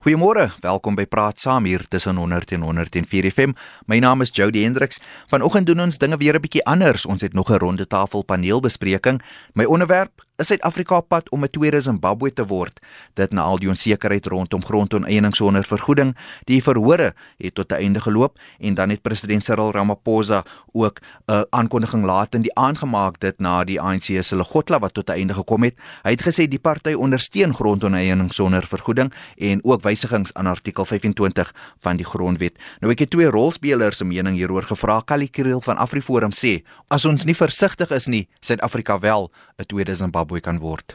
Goeiemôre, welkom by Praat Saam hier tussen 100 en 104 FM. My naam is Jody Hendriks. Vanoggend doen ons dinge weer 'n bietjie anders. Ons het nog 'n ronde tafel paneelbespreking. My onderwerp is Suid-Afrika pad om 'n tweede Zimbabwe te word. Dit na al die onsekerheid rondom grondoneening sonder vergoeding. Die verhore het tot 'n einde geloop en dan het president Cyril Ramaphosa ook 'n aankondiging laat in die aangemaak dit na die ANC se Legotla wat tot 'n einde gekom het. Hy het gesê die party ondersteun grondoneening sonder vergoeding en ook wysigings aan artikel 25 van die grondwet. Nou ek het twee rolspelers se mening hieroor gevra. Kali Kriel van AfriForum sê as ons nie versigtig is nie, Suid-Afrika wel 'n tweede Zimbabwe Zimbabwe kan word?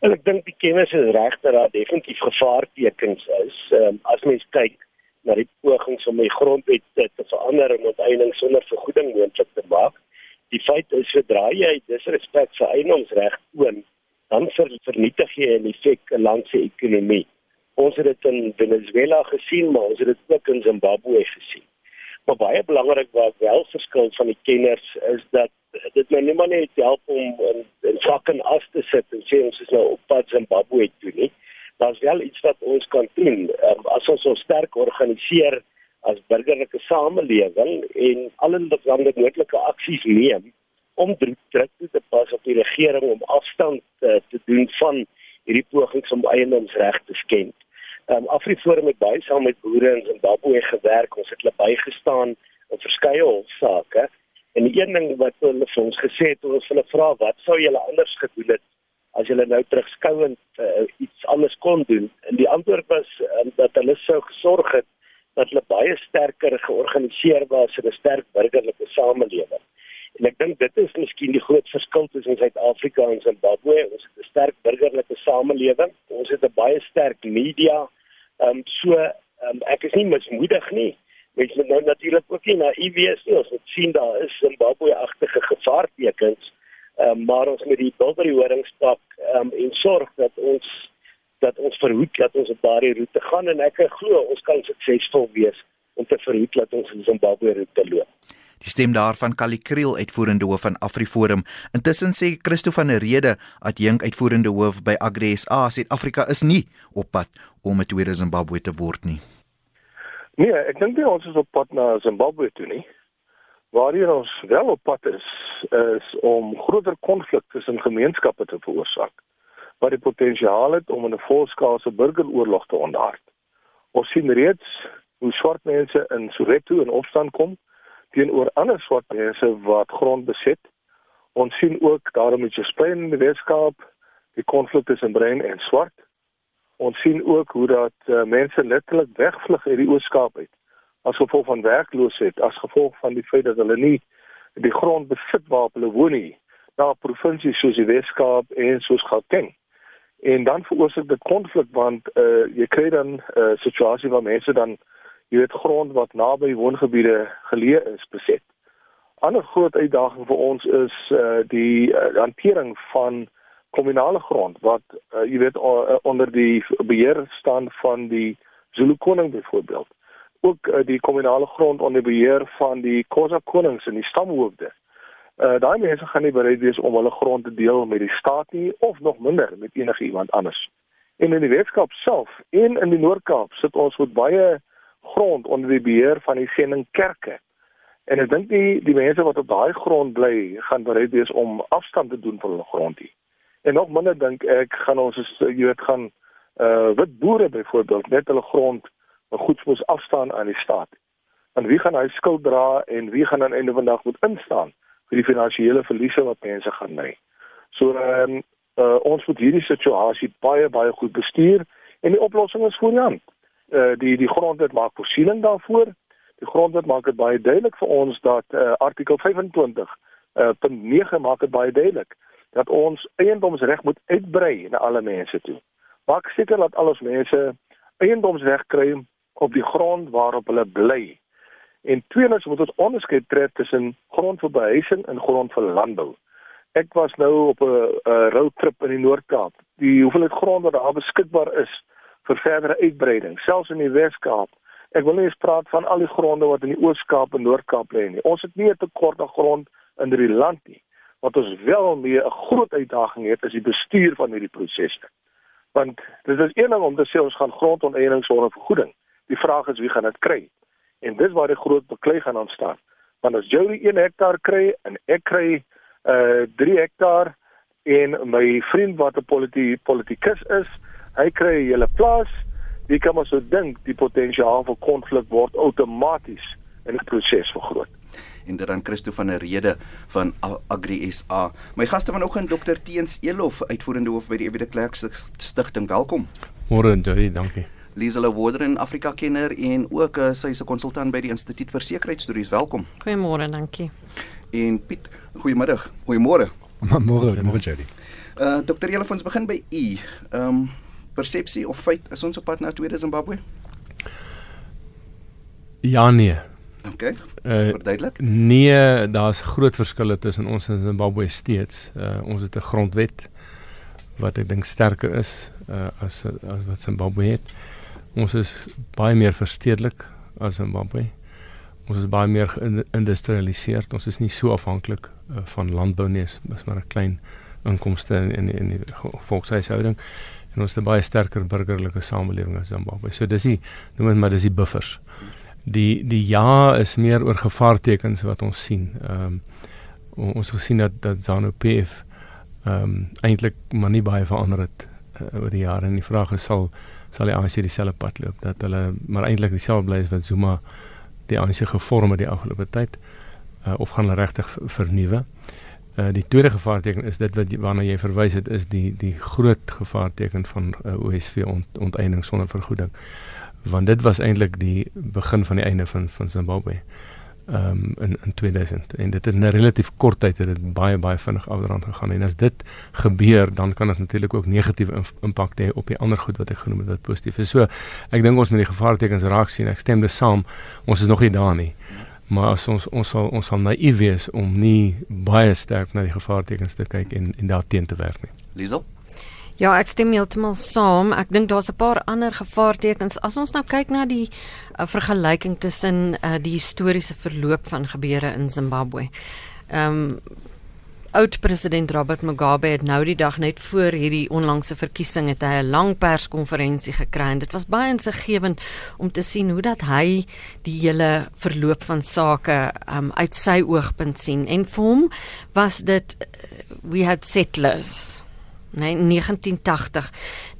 En ek dink die kennis is reg dat daar definitief gevaartekens is. Um, as mens kyk na die pogings om die grondwet te, te verander en onteiening sonder vergoeding moontlik te maak, die feit is sodra jy disrespek vir eiendomsreg toon, dan ver, vernietig jy in effek 'n land se ekonomie. Ons het dit in Venezuela gesien, maar ons het dit ook in Zimbabwe gesien. Maar baie belangrik wat wel verskil van die kenners is dat dit my nie maar net help om in, in sakke af te sit en sê ons is nou op pad Zimbabwe toe nie. Daar's wel iets wat ons kan doen um, as ons ons sterk organiseer as burgerlike samelewing en allerlei moontlike aksies neem om druk te pas op die regering om afstand uh, te doen van hierdie pogings om eiendomsreg te skend. Um, Afriforum het baie saam met boere in Zimbabwe gewerk. Ons het hulle bygestaan in verskeie hofsaake. En die een ding wat hulle vir ons gesê het, ons hulle vra wat sou julle anders gedoen het as julle nou terugskouend uh, iets anders kon doen? En die antwoord was um, dat hulle sou gesorg het dat hulle baie sterker georganiseer was in 'n sterk burgerlike samelewing. En ek dink dit is miskien die groot verskil tussen Suid-Afrika en Zimbabwe. Ons het 'n sterk burgerlike samelewing. Ons het 'n baie sterk media. Ehm um, so um, ek is nie mismoedig nie mens moet nou natuurlik ook nie naïef wees nie. Ons moet sien daar is Zimbabwe-agtige gevaartekens. Um, maar ons moet die bilderie horings pak um, en sorg dat ons dat ons verhoed dat ons op daardie roete gaan en ek glo ons kan suksesvol wees om te verhoed dat ons in Zimbabwe roete loop. Die stem daarvan Kali Kriel uitvoerende hoof van AfriForum. Intussen sê Christo van der Rede, adjunk uitvoerende hoof by Agri SA, Suid-Afrika is nie op pad om 'n tweede Zimbabwe te word nie. Nee, ek dink nie ons is op pad na Zimbabwe toe nie. Waarheen ons wel op pad is, is om groter konflik tussen gemeenskappe te veroorsaak wat die potensiaal het om 'n volskaalse burgeroorlog te ontaard. Ons sien reeds hoe swart mense in Soweto in opstand kom teenoor ander swart mense wat grond beset. Ons sien ook daarom met jy speel in die Weskaap die konflik tussen bruin en swart ons sien ook hoe dat uh, mense letterlik wegvlug uit die Oos-Kaap uit as gevolg van werkloosheid, as gevolg van die feit dat hulle nie die grond besit waar hulle woon nie, na provinsies soos die Wes-Kaap en soos Gauteng. En dan veroorsaak dit konflik want uh, jy kry dan 'n uh, eh, situasie waar mense dan jy weet grond wat naby woongebiede geleë is beset. 'n Ander groot uitdaging vir ons is uh, die uh, hantering van kommunale grond wat uh, jy weet uh, onder die beheer staan van die Zulu koning byvoorbeeld ook uh, die kommunale grond onder beheer van die Khoza konings en die stamhoofde. Uh daai mense gaan nie bereid wees om hulle grond te deel met die staat nie of nog minder met enige iemand anders. En in die Weskaap self en in die Noord-Kaap sit ons met baie grond onder die beheer van die sendingkerke. En ek dink die die mense wat op daai grond bly, gaan bereid wees om afstand te doen van hulle grond hier. En nog minder dink ek gaan ons is jy weet gaan uh wit boere byvoorbeeld net hulle grond goed moet afstaan aan die staat. En wie gaan hy skuld dra en wie gaan aan einde van dag moet instaan vir die finansiële verliese wat mense gaan ly. So ehm um, uh ons moet hierdie situasie baie baie goed bestuur en die oplossing is voor die hand. Uh die die grondwet maak voorsiening daarvoor. Die grondwet maak dit baie duidelik vir ons dat uh artikel 25 uh punt 9 maak dit baie duidelik dat ons eiendomsreg moet uitbrei na alle mense toe. Maak seker dat al ons mense eiendomsreg kry op die grond waarop hulle bly. En tweedens moet ons onderskeid tref tussen grond vir behuising en grond vir landbou. Ek was nou op 'n roadtrip in die Noord-Kaap. Die hoeveelheid grond wat daar beskikbaar is vir verdere uitbreiding, selfs in die Wes-Kaap. Ek wil nie eens praat van al die gronde wat in die Oos-Kaap en Noord-Kaap lê nie. Ons het nie 'n tekort aan grond in die land nie wat ons wel mee 'n groot uitdaging het is die bestuur van hierdie prosesse. Want dit is een ding om te sê ons gaan grondonteeneming sonder vergoeding. Die vraag is wie gaan dit kry? En dis waar die groot beklei gaan ontstaan. Want as Jolie 1 hektaar kry en ek kry uh 3 hektaar en my vriend wat 'n politi politikus is, hy kry 'n hele plaas, wie kan maar so dink die potensiaal vir konflik word outomaties in die proses vergroot en dit dan Christo van der Rede van Agri SA. My gaste vanoggend Dr Teens Elof, uitvoerende hoof by die Ewige Klerk Stichting. Welkom. Môre, dankie. Liesel Woder in Afrika kenner en ook uh, sy is 'n konsultant by die Instituut vir Sekuriteitsstudies. Welkom. Goeiemôre, dankie. En Piet, goeiemiddag. Goeiemôre. Môre, môre Jody. Uh Dr Elof, ons begin by u. Ehm um, persepsie of feit is ons op pad na tweede Zimbabwe? Ja nee. OK. Uh, Verduidelik. Nee, daar's groot verskille tussen ons en Zimbabwe steeds. Uh ons het 'n grondwet wat ek dink sterker is uh as as wat Zimbabwe het. Ons is baie meer verstedelik as Zimbabwe. Ons is baie meer geïndustrialiseer. Ons is nie so afhanklik uh, van landbou nie, dis maar 'n klein inkomste in in in die volkshuishouding en ons het 'n baie sterker burgerlike samelewing as Zimbabwe. So dis nie noem dit maar dis die buffers. Die die ja is meer oor gevaartekens wat ons sien. Ehm um, ons gesien dat dat ZANU-PF ehm um, eintlik maar nie baie verander het uh, oor die jare en die vraag is sal sal die ANC dieselfde pad loop dat hulle maar eintlik dieselfde bly as wat Zuma die ANC gevorm het die afgelope tyd uh, of gaan hulle regtig vernuwe? Uh, die tweede gevaarteken is dit wat waarna jy verwys het is die die groot gevaarteken van uh, OSV ont, onteiening sonder vergoeding. Want dit was eintlik die begin van die einde van van Zimbabwe. Ehm um, in in 2000 en dit het in 'n relatief kort tyd het dit baie baie vinnig afdrand gegaan en as dit gebeur dan kan dit natuurlik ook negatiewe impak hê op die ander goed wat ek genoem het wat positief is. So ek dink ons moet die gevaartekens raak sien. Ek stem dis saam. Ons is nog nie daar nie maar as ons ons sal ons sal naïef wees om nie baie sterk na die gevaartekens te kyk en en daarteen te werk nie. Liesel? Ja, ek stem heeltemal saam. Ek dink daar's 'n paar ander gevaartekens. As ons nou kyk na die uh, vergelyking tussen uh, die historiese verloop van gebeure in Zimbabwe. Ehm um, oud president Robert Mugabe het nou die dag net voor hierdie onlangse verkiesing het hy 'n lang perskonferensie gekry en dit was baie insiggewend om te sien hoe dat hy die hele verloop van sake um, uit sy oogpunt sien en vir hom was dit uh, we had settlers Nee, 1980.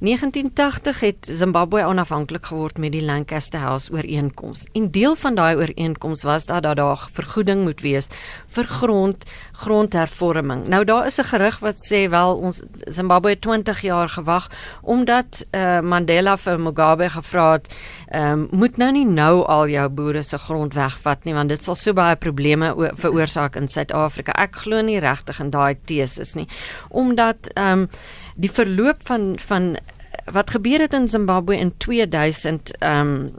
1980 het Zimbabwe onafhanklik geword met die Lancaster House ooreenkoms. En deel van daai ooreenkoms was dat daar daar vergoeding moet wees vir grond grondhervorming. Nou daar is 'n gerug wat sê wel ons Zimbabwe het 20 jaar gewag omdat uh, Mandela vir Mugabe gevra het, um, moet nou nie nou al jou boere se grond wegvat nie want dit sal so baie probleme veroorsaak in Suid-Afrika. Ek glo nie regtig in daai teses nie. Omdat ehm um, die verloop van van wat gebeur het in Zimbabwe in 2000 ehm um,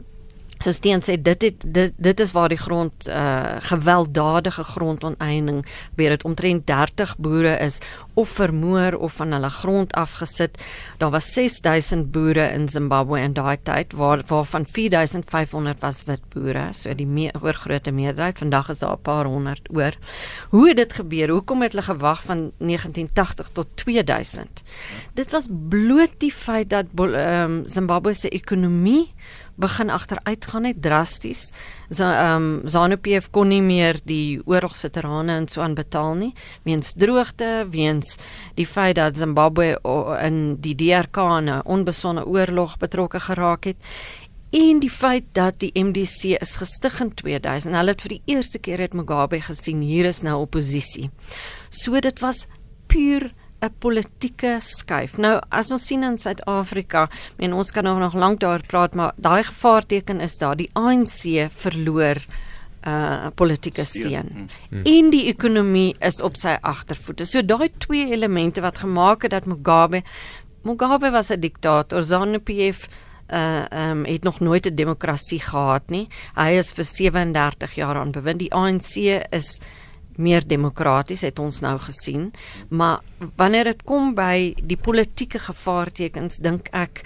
So Steen sê dit het, dit dit is waar die grond uh gewelddadige grondonteiening weer dit omtrent 30 boere is of vermoor of van hulle grond afgesit. Daar was 6000 boere in Zimbabwe in daai tyd waar waarvan 4500 was wit boere, so die meer oorgrootste meerderheid. Vandag is daar 'n paar honderd oor. Hoe het dit gebeur? Hoekom het hulle gewag van 1980 tot 2000? Dit was bloot die feit dat um, Zimbabwe se ekonomie begin agteruit gaan net drasties. So ehm um, ZANU-PF kon nie meer die oorlogsveterane en so aan betaal nie weens droogte, weens die feit dat Zimbabwe in die DRK 'n onbesonde oorlog betrokke geraak het en die feit dat die MDC is gestig in 2000. Hulle het vir die eerste keer het Mugabe gesien hier is nou oppositie. So dit was puur 'n politieke skuif. Nou as ons sien in Suid-Afrika, en ons kan nog nog lank daar praat, maar daai gevaarteken is daar. Die ANC verloor uh politieke steun. Hmm. En die ekonomie is op sy agtervoete. So daai twee elemente wat gemaak het dat Mugabe Mugabe was 'n diktator, ZANU-PF uh um het nog nooit 'n demokrasie gehad nie. Hy is vir 37 jaar aan bewind. Die ANC is meer demokraties het ons nou gesien, maar wanneer dit kom by die politieke gevaartekens dink ek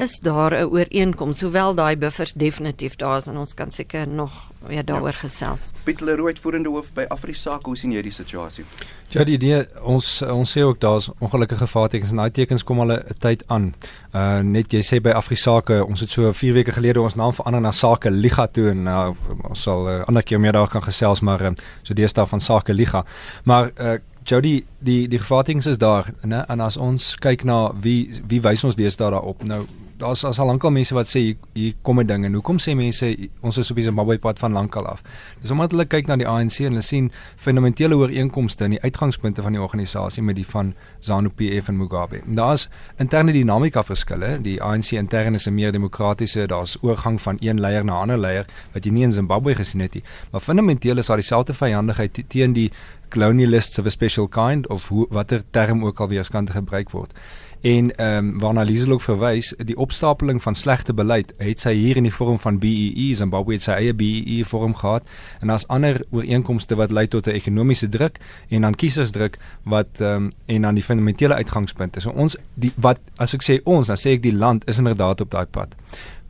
is daar 'n ooreenkoms hoewel daai buffers definitief daar is en ons kan seker nog ja daaroor ja. gesels. Piet Leroy, voerende hoof by Afrisaak, hoe sien jy die situasie? Ja, die idee ons ons sê ook daar's ongelukkige vaartekens en daai tekens kom al 'n tyd aan. Uh net jy sê by Afrisaak, ons het so 4 weke gelede ons naam verander na Sake Liga toe en uh, ons sal 'n uh, ander keer meer daar kan gesels maar uh, so deesdae van Sake Liga. Maar uh Jody, die die gevaartekens is daar, né? En as ons kyk na wie wie wys ons deesdae daarop? Nou daar's as al lankal mense wat sê hier, hier kom 'n ding en hoekom sê mense ons is op die Zimbabwe pad van lankal af. Dis omdat hulle kyk na die ANC en hulle sien fundamentele ooreenkomste in die uitgangspunte van die organisasie met die van ZANU-PF en Mugabe. Daar's interne dinamika verskille. Die ANC intern is 'n meer demokratiese, daar's oorgang van een leier na 'n ander leier wat jy nie in Zimbabwe gesien het nie. Maar fundamenteel is daar dieselfde vyandigheid teen die colonialists of a special kind of hoe watter term ook al weerskante gebruik word. En ehm um, waarna Lieselok verwys, die opstapeling van slegte beleid het sy hier in die vorm van BEE, Zimbabwe het sy eie BEE vorm gehad. En daar's ander ooreenkomste wat lei tot 'n ekonomiese druk en dan kiesersdruk wat ehm um, en dan die fundamentele uitgangspunte. So ons die wat as ek sê ons, dan sê ek die land is inderdaad op daai pad.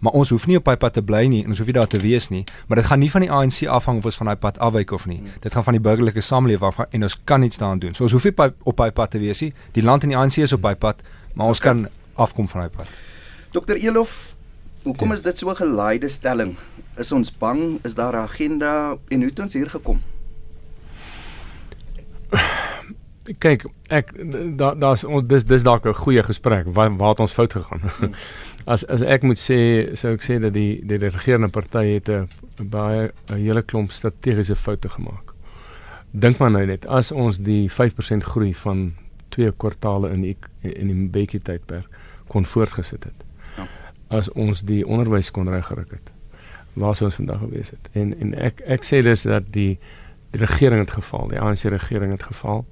Maar ons hoef nie op daai pad te bly nie en ons hoef nie daar te wees nie. Maar dit gaan nie van die ANC afhang of ons van daai pad afwyk of nie. Dit gaan van die burgerlike samelewing af en ons kan iets daaraan doen. So ons hoef nie op daai pad te wees nie. Die land en die ANC is op daai pad maar ons kan afkom van daai pad. Dr Elof hoekom is dit so 'n geleide stelling? Is ons bang? Is daar 'n agenda? En hoe het ons hier gekom? Kyk ek daar daar's dis dis dalk 'n goeie gesprek. Waar waar het ons fout gegaan? Hmm. as as ek moet sê sou ek sê dat die die, die regerende party het 'n baie 'n hele klomp strategiese foute gemaak. Dink maar nou net as ons die 5% groei van twee kwartaale in die, in die Mbeki tydperk kon voortgesit het. Ja. As ons die onderwys kon reggeruk het. Waar sou ons vandag gewees het? En en ek ek sê dus dat die die regering het geval, die ANC regering het geval.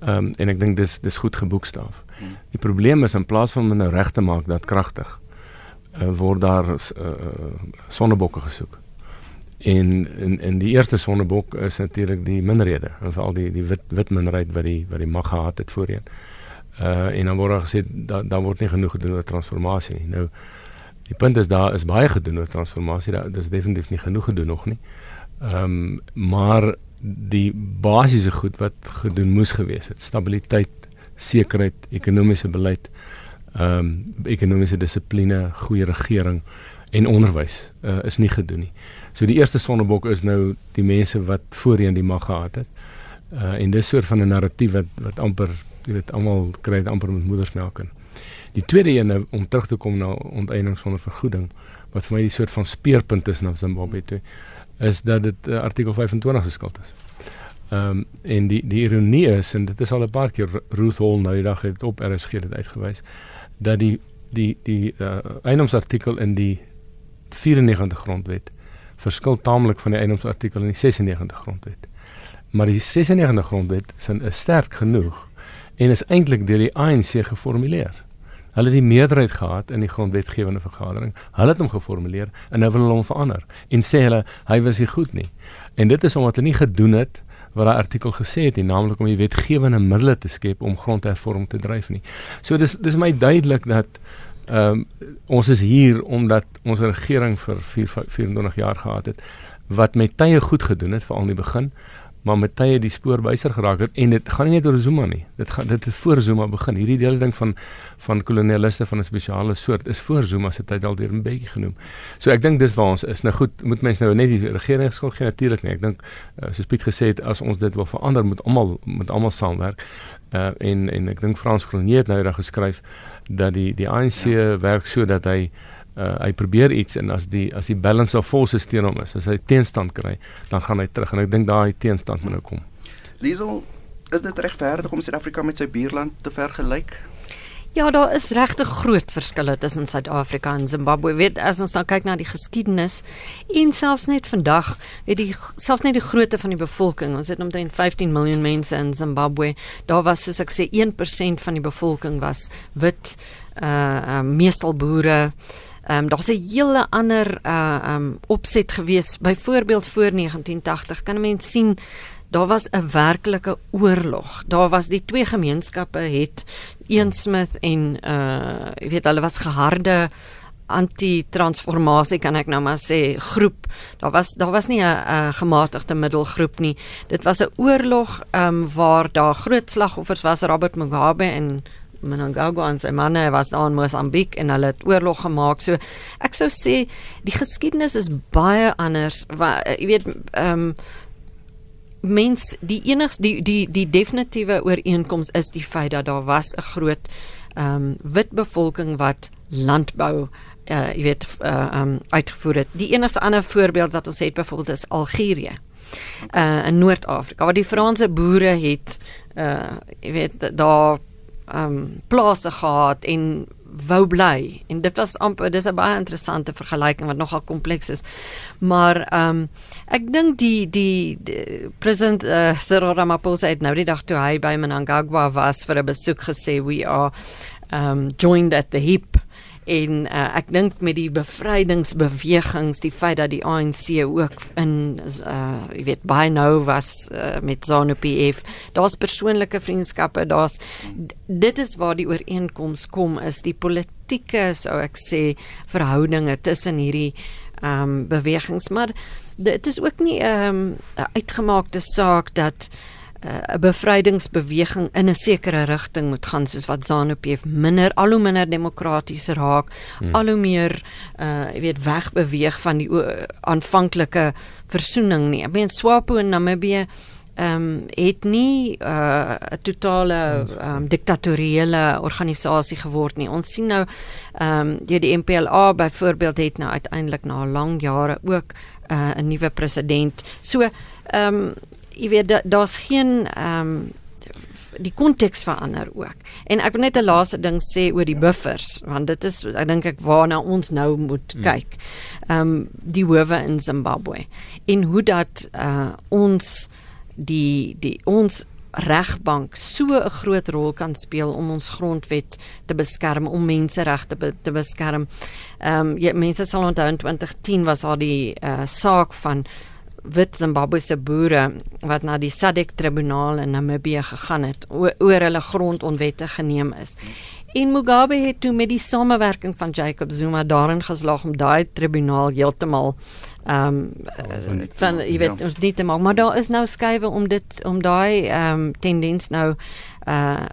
Ehm um, en ek dink dis dis goed geboekstaaf. Hmm. Die probleem is in plaas van om nou reg te maak dat kragtig uh, word daar uh, sonnebokke gesoek. En in in die eerste sonnebok is natuurlik die minderhede, veral die die wit wit minderheid wat die wat die mag gehad het voorheen. Uh en dan word daar gesê dat daar word nie genoeg gedoen oor transformasie nie. Nou die punt is daar is baie gedoen oor transformasie, daar is definitief nie genoeg gedoen nog nie. Ehm um, maar die basiese goed wat gedoen moes gewees het, stabiliteit, sekerheid, ekonomiese beleid, ehm um, ekonomiese dissipline, goeie regering en onderwys uh, is nie gedoen nie. So die eerste sonnebok is nou die mense wat voorheen die mag gehad het. Uh en dis soort van 'n narratief wat wat amper jy weet almal kry dit amper met moedersmelk in. Die tweede een nou, om terug te kom na onteiening sonder vergoeding wat vir my die soort van speerpunt is na Zimbabwe toe is dat dit uh, artikel 25 se skuld is. Ehm um, en die die ironie is en dit is al 'n paar keer Ruth Hall nou die dag het op RSG dit uitgewys dat die die die uh, eiendomsartikel in die 94 grondwet verskil taamlik van die eiendomsartikel in die 96 grondwet. Maar die 96 grondwet sin is sterk genoeg en is eintlik deur die ANC geformuleer. Hulle het die meerderheid gehad in die grondwetgewende vergadering. Hulle het hom geformuleer en nou wil hulle hom verander en sê hulle hy was nie goed nie. En dit is omdat hulle nie gedoen het wat daai artikel gesê het, naamlik om die wetgewende middele te skep om grondhervorming te dryf nie. So dis dis my duidelik dat ehm um, ons is hier omdat ons regering vir 4 24 jaar gehad het wat met tye goed gedoen het veral in die begin maar met tye die spoor byser geraak het en dit gaan nie net oor Zuma nie. Dit gaan dit het voor Zuma begin. Hierdie hele ding van van kolonialiste van 'n spesiale soort is voor Zuma se tyd al deur 'n bietjie genoem. So ek dink dis waar ons is. Nou goed, moet mense nou net die regering skuld gee natuurlik nie. Ek dink uh, soos Piet gesê het as ons dit wil verander moet almal moet almal saamwerk. Uh en en ek dink Frans Cronje het nou eendag geskryf dat die die ANC ja. werk sodat hy uh, hy probeer iets en as die as die balance of forces teen hom is, as hy teenstand kry, dan gaan hy terug en ek dink daai teenstand moet nou kom. Liesel, is dit regverdig om Suid-Afrika met sy buurland te vergelyk? Ja, daar is regte groot verskille tussen Suid-Afrika en Zimbabwe. Weet as ons nou kyk na die geskiedenis en selfs net vandag, weet die selfs net die grootte van die bevolking. Ons het omtrent 15 miljoen mense in Zimbabwe. Daar was soos ek sê 1% van die bevolking was wit, uh, uh meestal boere. Ehm um, daar's 'n hele ander uh ehm um, opset gewees byvoorbeeld voor 1980 kan 'n mens sien daar was 'n werklike oorlog. Daar was die twee gemeenskappe het Eensmith en uh jy weet hulle was geharde anti-transformasie kan ek nou maar sê groep. Daar was daar was nie 'n gematigde middelgroep nie. Dit was 'n oorlog ehm um, waar daar groot slagoffers was Robert Mugabe en Mnangagwa en sy manne was daar in Mosambiek en hulle het oorlog gemaak. So ek sou sê die geskiedenis is baie anders. Jy weet ehm um, mens die enigste die die die definitiewe ooreenkoms is die feit dat daar was 'n groot ehm um, wit bevolking wat landbou uh jy weet uh um uitgevoer het. Die enigste ander voorbeeld wat ons het byvoorbeeld is Algerië. Uh in Noord-Afrika waar die Franse boere het uh jy weet daar um plase gehad en wou bly en dit was amper dis 'n baie interessante vergelyking wat nogal kompleks is. Maar um ek dink die die, die president uh, Cyril Ramaphosa het nou die dag toe hy by Mnangagwa was vir 'n besoek gesê we are um joined at the hip en uh, ek dink met die bevrydingsbewegings die feit dat die ANC ook in uh jy weet baie nou was uh, met Zanu PF daar's persoonlike vriendskappe daar's dit is waar die ooreenkoms kom is die politieke sou ek sê verhoudinge tussen hierdie um bewegings. Maar dit is ook nie 'n um, uitgemaakte saak dat uh, 'n bevrydingsbeweging in 'n sekere rigting moet gaan soos wat ZANU-PF minder al hoe minder demokraties raak, hmm. al hoe meer uh jy weet wegbeweeg van die aanvanklike versoening nie. Ek meen SWAPO in Namibië ehm um, het nie 'n uh, totale um, diktatoriële organisasie geword nie. Ons sien nou ehm um, die, die MPLA byvoorbeeld het nou uiteindelik na lang jare ook uh, 'n nuwe president. So ehm um, jy weet daar's geen ehm um, die konteks verander ook. En ek wil net 'n laaste ding sê oor die buffers want dit is ek dink ek waarna ons nou moet hmm. kyk. Ehm um, die howe in Zimbabwe en hoe dat uh, ons die die ons regbank so 'n groot rol kan speel om ons grondwet te beskerm om menseregte be, te beskerm. Ehm um, mense sal onthou in 2010 was daar die uh, saak van wit Zimbabwese boere wat na die SADC tribunaal in Namibië gegaan het oor hulle grond onwettig geneem is. En Mugabe het toe met die samewerking van Jacob Zuma daarin geslaag om daai tribunaal heeltemal ehm um, van jy weet ons nie te maak maar daar is nou skuwe om dit om daai ehm um, tendens nou uh,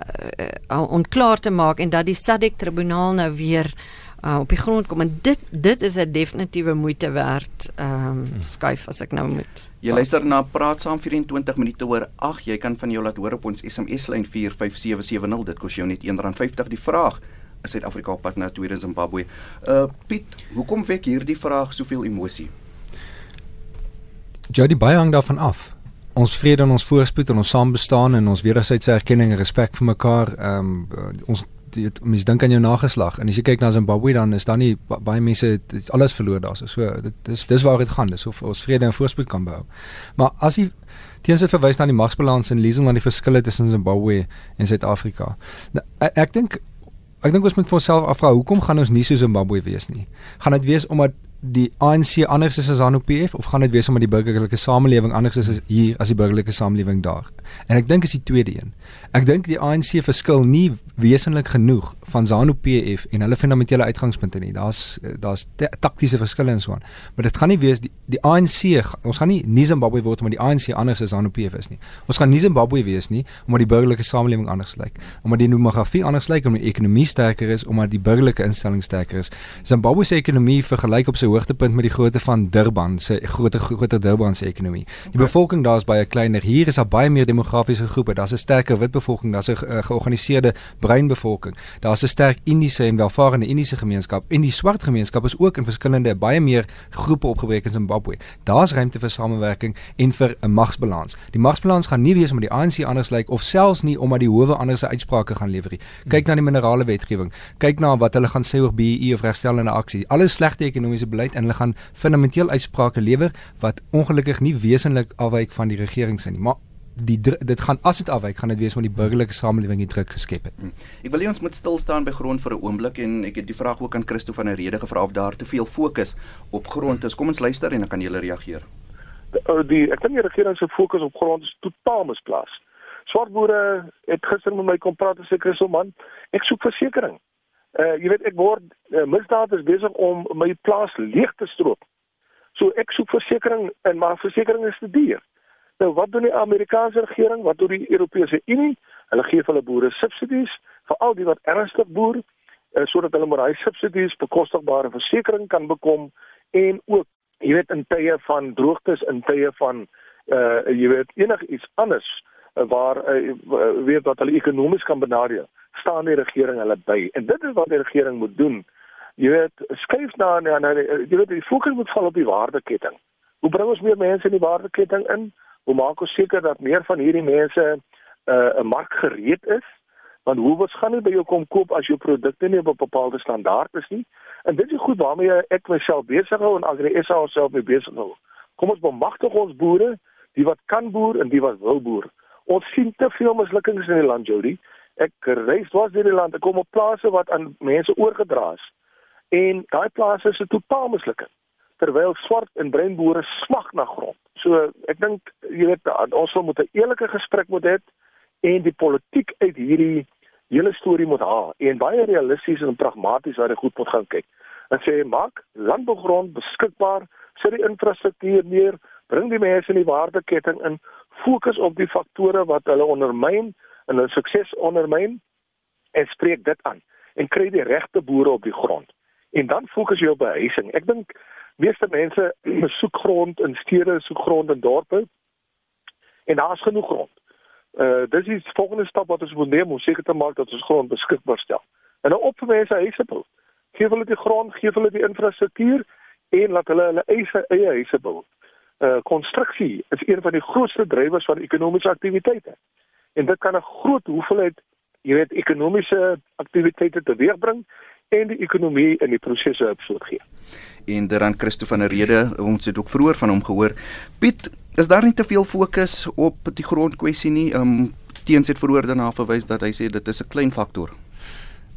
uh onklaar te maak en dat die SADC tribunaal nou weer uh, op die grond kom en dit dit is 'n definitiewe moeite werd ehm um, skuif as ek nou moet. Jy luister na Praat saam 24 minute oor. Ag, jy kan van jou laat hoor op ons SMS lyn 45770. Dit kos jou net R1.50 die vraag. Is Suid-Afrika op pad na tweede Zimbabwe? Uh Piet, hoekom wek hierdie vraag soveel emosie? Jody baie hang daarvan af. Ons vrede en ons voorspoed en ons saambestaan en ons wederwysige erkenning en respek vir mekaar, ehm um, ons weet mense dink aan jou nageslag en as jy kyk na Zimbabwe dan is daar nie baie mense het alles verloor daar so. Dit dis dis waar dit gaan. Dis of ons vrede en voorspoed kan behou. Maar as jy teenoor verwys na die magsbalans en lees dan die verskille tussen Zimbabwe en Suid-Afrika. Nou, ek, ek dink ek dink ons moet vir onsself afvra hoekom gaan ons nie so Zimbabwe wees nie? Gaan dit wees omdat die ANC anders is as ZANU-PF of gaan dit wees omdat die burgerlike samelewing anders is as hier as die burgerlike samelewing daar? En ek dink is die tweede een. Ek dink die ANC verskil nie wesenlik genoeg van ZANU-PF en hulle fundamentele uitgangspunte nie. Daar's daar's taktiese verskille en so aan. Maar dit gaan nie wees die, die ANC ons gaan nie nie Zimbabwe word omdat die ANC anders as ZANU-PF is nie. Ons gaan nie Zimbabwe wees nie omdat die burgerlike samelewing anders lyk. Omdat die demografie anders lyk, omdat die ekonomie sterker is, omdat die burgerlike instelling sterker is. Zimbabwe se ekonomie vergelyk op sy hoogtepunt met die grootte van Durban se groter groter Durban se ekonomie. Die bevolking daar is baie kleiner. Hier is daar baie meer demografiese groepe. Daar's 'n sterker wit bevolking, daar's 'n uh, georganiseerde bruin bevolking. Daar's 'n sterk Indiese en welvarende Indiese gemeenskap en die swart gemeenskap is ook in verskillende baie meer groepe opgebreek in Zimbabwe. Daar's ruimte vir samewerking en vir 'n magsbalans. Die magsbalans gaan nie wees omdat die ANC anders lyk of selfs nie omdat die howe anders se uitsprake gaan lewer nie. Kyk na die minerale wetgewing. Kyk na wat hulle gaan sê oor BEE of regstellende aksie. Alles slegte ekonomiese beleid en hulle gaan fundamenteel uitsprake lewer wat ongelukkig nie wesentlik afwyk van die regering se nie. Maar die dit gaan as dit afwyk gaan dit wees omdat die burgerlike samelewing die druk geskep het. Hmm. Ek wil hê ons moet stil staan by grond vir 'n oomblik en ek het die vraag ook aan Christo van der Rede gevra of daar te veel fokus op grond is. Kom ons luister en dan kan jy reageer. uh, die ek dink die regering se fokus op grond is totaal misplaas. Swart boere het gister met my kom praat en sê Christo man, ek soek versekerings. Uh jy weet ek word uh, misdaad is besig om my plaas leeg te stroop. So ek soek versekerings en maar versekerings is te duur. Nou wat doen die Amerikaanse regering? Wat doen die Europese Unie? Hulle gee vir hulle boere subsidies vir al die wat ernstig boer uh, sodat hulle met daai subsidies bekostigbare versekerings kan bekom en ook jy weet in tye van droogtes in tye van uh jy weet enigiets anders uh, waar uh, weet wat hulle ekonomies kan benadeel staan die regering hulle by. En dit is wat die regering moet doen. Jy weet skuif na na, jy weet die fokus moet val op die waardeketting. Hoe bring ons meer mense in die waardeketting in? Hoe maak ons seker dat meer van hierdie mense uh, 'n mark gereed is? Want hoe wat gaan nie by jou kom koop as jou produkte nie op 'n bepaalde standaard is nie. En dit is goed waarmee ek myself besig hou en as die SA self mee besig hou. Kom ons bemagtig ons boere die wat kan boer en die wat wil boer. Ons sien te veel mislukkings in die land Jody ek reis dwars deur die land ek kom op plase wat aan mense oorgedra is en daai plase is 'n totaal mislukking terwyl swart en bruin boere smag na grond so ek dink jy weet ons sal moet 'n eerlike gesprek moet hê en die politiek uit hierdie hele storie moet haal en baie realisties en pragmaties waar jy goed moet gaan kyk. En sê maak landbougrond beskikbaar, sit die infrastruktuur neer, bring die mense in die waardeketting in, fokus op die faktore wat hulle ondermyn en hulle sukses ondermyn en spreek dit aan en kry die regte boere op die grond. En dan fokus jy op behuising. Ek dink meeste mense soek grond in stede, soek grond in dorpe. En daar's genoeg grond. Uh dis die volgende stap wat ons moet neem om seker te maak dat ons grond beskikbaar stel. En nou op vir mense huise bou. Gee hulle die grond, gee hulle die infrastruktuur en laat hulle hulle eie eie huise bou. Uh konstruksie is een van die grootste drywers van ekonomiese aktiwiteite. En dit kan 'n groot hoeveelheid, jy weet, ekonomiese aktiwiteite teweegbring en die ekonomie in die prosesse opsoek gee. En dan Christo van der Rede, ons het ook vroeër van hom gehoor. Piet, is daar nie te veel fokus op die grondkwessie nie? Ehm um, teens het vroeër daarna verwys dat hy sê dit is 'n klein faktor.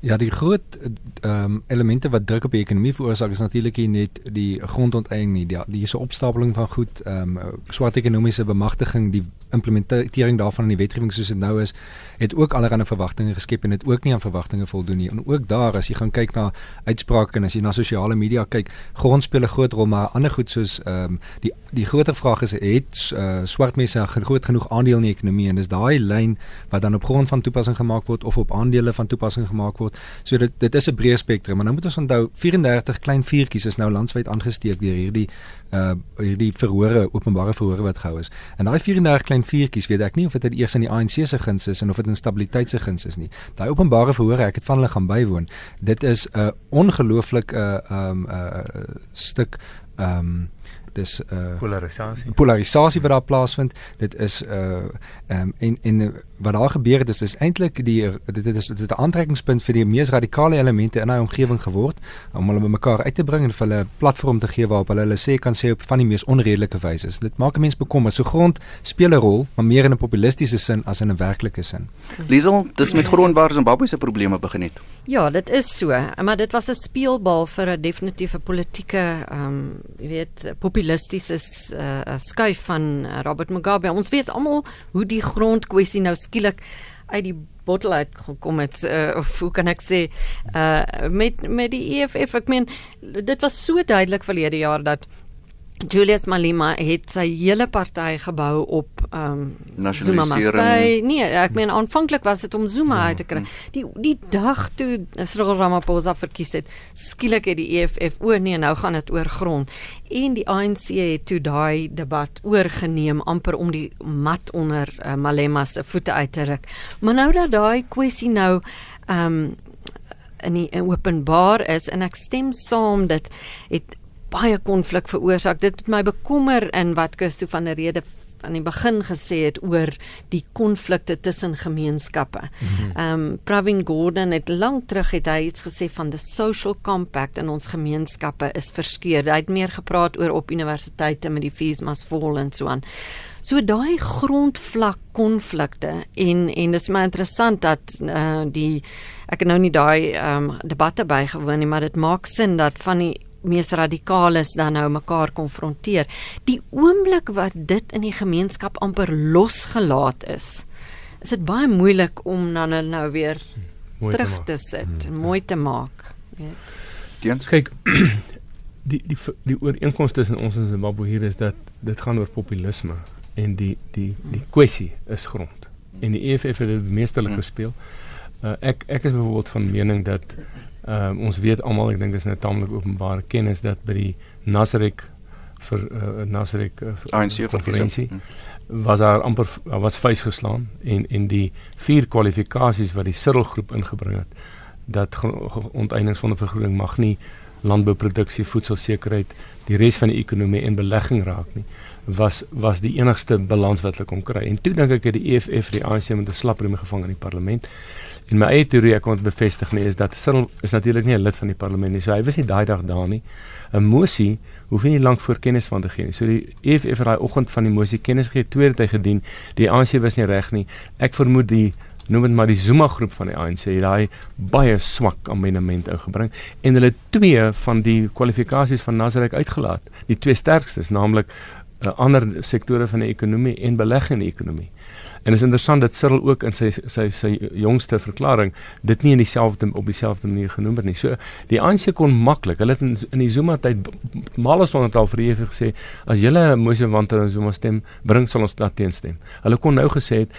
Ja, die groot ehm um, elemente wat druk op die ekonomie veroorsaak is natuurlik net die grondonteiening nie. Die 'n opstapeling van goed, ehm um, swart ekonomiese bemagtiging, die implementering daarvan in die wetgewing soos dit nou is, het ook allerlei verwagtinge geskep en dit ook nie aan verwagtinge voldoen nie. En ook daar as jy gaan kyk na uitsprake en as jy na sosiale media kyk, grond speel 'n groot rol, maar ander goed soos ehm um, die die groter vraag is het uh, swart mense groot genoeg aandeel in die ekonomie en dis daai lyn wat dan op grond van toepassing gemaak word of op aandele van toepassing gemaak word word. So dit dit is 'n breë spektrum, maar nou moet ons onthou 34 klein vuurtjies is nou landwyd aangesteek deur hierdie uh hierdie verhore, openbare verhore wat gehou is. En daai 34 klein vuurtjies, weet ek nie of dit eers in die ANC se guns is en of dit in stabiliteit se guns is nie. Daai openbare verhore, ek het van hulle gaan bywoon. Dit is 'n uh, ongelooflike uh um uh stuk um dis uh polarisasie polarisasie wat daar plaasvind dit is uh um, en en wat daar gebeur het is is eintlik die dit is dit is 'n aantrekkingspunt vir die mees radikale elemente in daai omgewing geword om hulle bymekaar uit te bring en vir hulle 'n platform te gee waarop hulle hulle sê kan sê op van die mees onredelike wyse dit maak 'n mens bekommerd. So grond speel 'n rol maar meer in 'n populistiese sin as in 'n werklike sin. Liesel dis met grond waar Zimbabwe se probleme begin het. Ja dit is so maar dit was 'n speelbal vir 'n definitiewe politieke ehm um, jy weet populisties is 'n uh, eh, skuif van uh, Robert Mugabe. Ons weet almal hoe die grondkwessie nou skielik uit die bottel uit gekom het uh, of hoe kan ek sê uh, met met die EFF ek meen dit was so duidelik verlede jaar dat Julius Malema het sy hele party gebou op ehm um, Zuma Maspai. Nee, ek meen aanvanklik was dit om Zuma uit te kry. Die die dag toe Cyril Ramaphosa verkies het, skielik het die EFF o nee, nou gaan dit oor grond. En die ANC het toe daai debat oorgeneem amper om die mat onder uh, Malema se voete uit te ruk. Maar nou dat daai kwessie nou ehm um, in die openbaar is en ek stem saam dat het baie konflik veroorsaak. Dit het my bekommer in wat Christo van der Rede aan die begin gesê het oor die konflikte tussen gemeenskappe. Mhm. Ehm mm um, Pravin Gordhan het lank terug het hy iets gesê van the social compact in ons gemeenskappe is verskeur. Hy het meer gepraat oor op universiteite met die fees must fall en so aan. So daai grondvlak konflikte en en dis maar interessant dat uh, die ek het nou nie daai ehm um, debatte bygewoon nie, maar dit maak sin dat van die mees radikales dan nou mekaar konfronteer. Die oomblik wat dit in die gemeenskap amper losgelaat is, is dit baie moeilik om dan nou weer mooi terug te, te sit, hmm. mooi te maak, weet. Teens kyk die die die ooreenkoms tussen ons en Zimbabwe hier is dat dit gaan oor populisme en die die die kwessie is grond. En die EFF het dit meesterlik hmm. gespeel. Uh, ek ek is byvoorbeeld van mening dat uh, ons weet almal ek dink is 'n nou taamlik openbare kennis dat by die Nasrek vir uh, Nasrek uh, ANC konferensie hmm. was daar amper was vuis geslaan en en die vier kwalifikasies wat die Cyril groep ingebring het dat onteiening sonder vergoeding mag nie landbouproduksie, voedselsekerheid, die res van die ekonomie en belegging raak nie was was die enigste balans wat hulle kon kry. En toe dink ek het die EFF die ANC met 'n slapriem gevang in die parlement. En my eie teorie ek kon dit bevestig nie is dat Cyril is natuurlik nie 'n lid van die parlement nie. So hy was nie daai dag daar nie. 'n Mosie hoef nie lank voor kennis van te gee nie. So die EFF het daai oggend van die mosie kennis gegee, tweede tyd gedien. Die ANC was nie reg nie. Ek vermoed die noem dit maar die Zuma groep van die ANC het daai baie swak amendement ingebring en hulle twee van die kwalifikasies van Nasrek uitgelaat. Die twee sterkstes, naamlik uh, ander sektore van die ekonomie en belegging in die ekonomie. En is interessant dat Cyril ook in sy sy sy jongste verklaring dit nie in dieselfde op dieselfde manier genoem het nie. So die ANC kon maklik, hulle het in, in die Zuma tyd male sonder taal vir ewig gesê as julle 'n moesie wanter in Zuma stem, bring sal ons dat teenstem. Hulle kon nou gesê het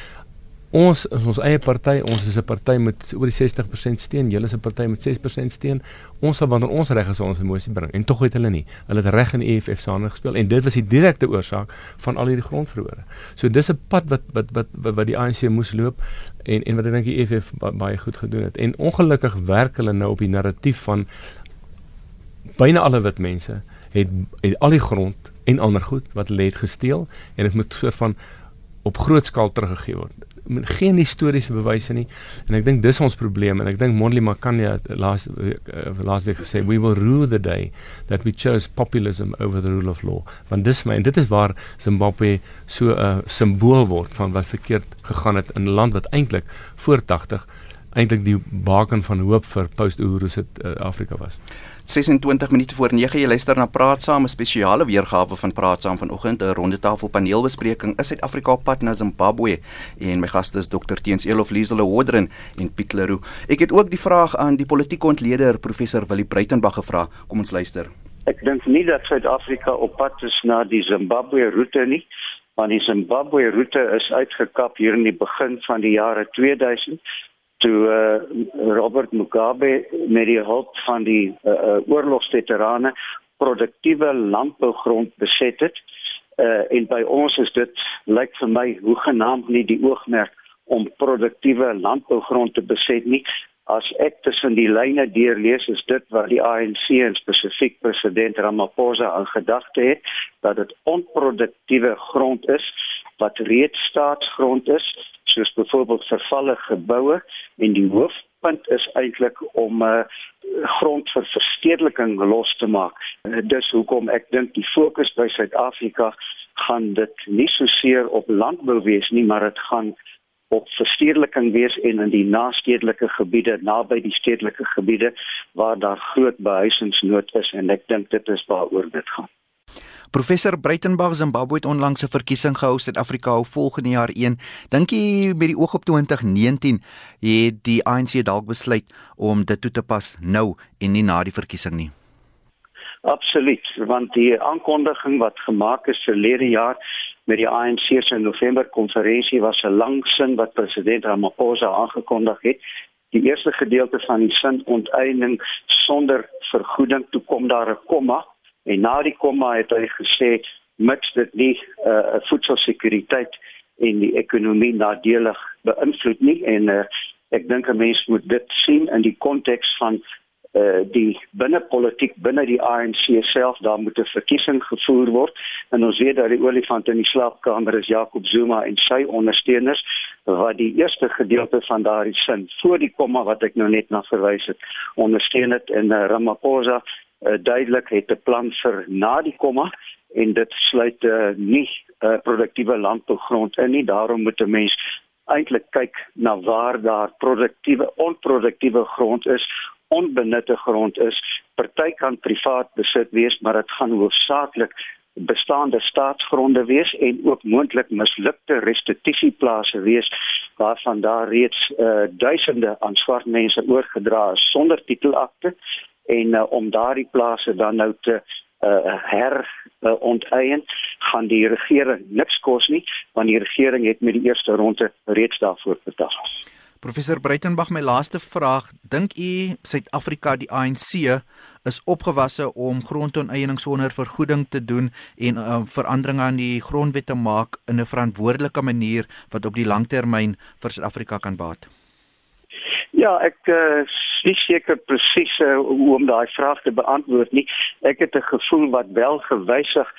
Ons is ons eie party, ons is 'n party met oor die 60% steun, julle is 'n party met 6% steun. Ons sal wanneer ons reg is ons emosie bring en tog het hulle nie. Hulle het reg in EFF saam gespeel en dit was die direkte oorsaak van al hierdie grondverhore. So dis 'n pad wat wat wat wat, wat die ANC moes loop en en wat ek dink die EFF baie goed gedoen het. En ongelukkig werk hulle nou op die narratief van byna alle wit mense het, het al die grond en ander goed wat hulle het gesteel en dit moet soort van op groot skaal teruggegee word geen historiese bewyse nie. En ek dink dis ons probleem en ek dink Monli Makanya laas uh, laas week gesê we will rule the day that we chose populism over the rule of law. Want dis my en dit is waar Zimbabwe so 'n uh, simbool word van wat verkeerd gegaan het in 'n land wat eintlik voor 80 eintlik die baken van hoop vir post-Uhuru se uh, Afrika was 26 minute voor 9 jy luister na Praat Saam 'n spesiale weergawe van Praat Saam vanoggend 'n rondetafel paneelbespreking in Suid-Afrika op pad na Zimbabwe en my gaste is Dr Teens Elof Liesel Wodren en Piet Leroux. Ek het ook die vraag aan die politieke ontleder professor Willie Breitenberg gevra. Kom ons luister. Ek dink nie dat Suid-Afrika op pad is na die Zimbabwe roete nie, want die Zimbabwe roete is uitgekap hier in die begin van die jare 2000 toe uh, Robert Mugabe met die hulp van die uh, uh, oorlogsveterane produktiewe landbougrond beset het. Uh, en by ons is dit lyk vir my hoegenaamd nie die oogmerk om produktiewe landbougrond te beset nie. As ek tussen die lyne deurlees is dit wat die ANC en spesifiek president Ramaphosa aan gedagte het dat dit onproduktiewe grond is wat reeds staatsgrond is soos byvoorbeeld vervalle geboue en die hoofpunt is eintlik om 'n uh, grond vir verstedeliking los te maak. Uh, dis hoekom ek dink die fokus by Suid-Afrika gaan dit nie so seer op landbou wees nie, maar dit gaan op verstedeliking wees en in die naastedelike gebiede naby die stedelike gebiede waar daar groot behuisingsnood is en ek dink dit is waaroor dit gaan. Professor Breitenberg Zimbabwe het onlangs 'n verkiesing gehou Suid-Afrika hou volgende jaar 1. Dink jy met die oog op 2019 het die ANC dalk besluit om dit toe te pas nou en nie na die verkiesing nie? Absoluut, want die aankondiging wat gemaak is verlede jaar met die ANC se November konferensie was 'n lang sin wat president Ramaphosa aangekondig het. Die eerste gedeelte van die sin onteiening sonder vergoeding toe kom daar 'n komma En na die komma het hy gesê mits dit nie 'n uh, voedselsekuriteit en die ekonomie nadelig beïnvloed nie en uh, ek dink 'n mens moet dit sien in die konteks van uh, die binnepolitiek binne die ANC self. Daar moet 'n verkiesing gevoer word. En ons weet dat die olifant in die slaapkamer is Jacob Zuma en sy ondersteuners wat die eerste gedeelte van daardie sin voor die komma wat ek nou net na verwys het ondersteun het en uh, Ramaphosa uh, duidelik het 'n plan vir na die komma en dit sluit uh, nie uh, produktiewe landbougrond in nie. Daarom moet 'n mens eintlik kyk na waar daar produktiewe onproduktiewe grond is onbenutte grond is party kan privaat besit wees, maar dit gaan hoofsaaklik bestaande staatsgronde wees en ook moontlik mislukte restituisieplase wees waarvan daar reeds uh, duisende aan swart mense oorgedra is sonder titelakte en uh, om daardie plase dan nou te uh, her uh, onteien gaan die regering niks kos nie want die regering het met die eerste ronde reeds daarvoor betaal. Professor Breitenberg, my laaste vraag, dink u Suid-Afrika die ANC is opgewasse om grondonteiening sonder vergoeding te doen en uh, veranderinge aan die grondwet te maak in 'n verantwoordelike manier wat op die langtermyn vir Suid-Afrika kan baat? Ja, ek uh, is seker presies uh, hoe om daai vraag te beantwoord nie. Ek het 'n gevoel wat wel gewysig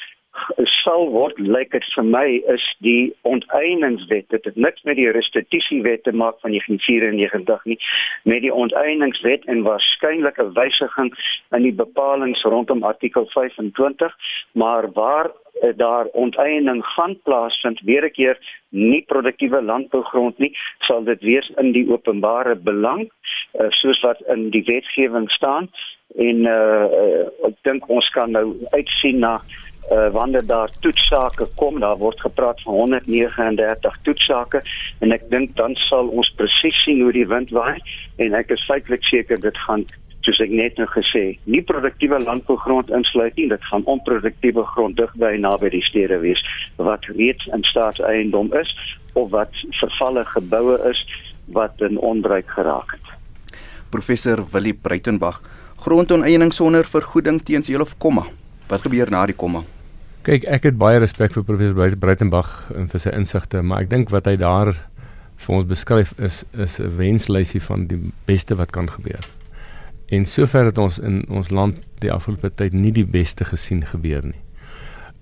sal word lyk dit vir my is die onteieningswet. Dit het niks met die restituisiewet te maak van 1994 nie. Met die onteieningswet en waarskynlik 'n wysiging in die bepalinge rondom artikel 25 maar waar eh, daar onteiening gaan plaasvind weer 'n keer nie produktiewe landbougrond nie sal dit wees in die openbare belang uh, soos wat in die wetgewing staan. En uh, ek dink ons kan nou uitsien na wanneer daar toetsake kom, daar word gepraat van 139 toetsake en ek dink dan sal ons presies sien hoe die wind waai en ek is feitelik seker dit gaan soos ek net nou gesê, nie produktiewe landbougrond insluit nie, dit gaan onproduktiewe grond digby naby die stede wees wat reeds in staatseiendom is of wat vervalle geboue is wat in onbruik geraak het. Professor Willie Breitenberg, grondonteiening sonder vergoeding teens heel of komma. Wat gebeur na die komma? Kyk, ek het baie respek vir professor Breitenberg en vir sy insigte, maar ek dink wat hy daar vir ons beskryf is is 'n wenslysie van die beste wat kan gebeur. En sover het ons in ons land die afgelope tyd nie die beste gesien gebeur nie.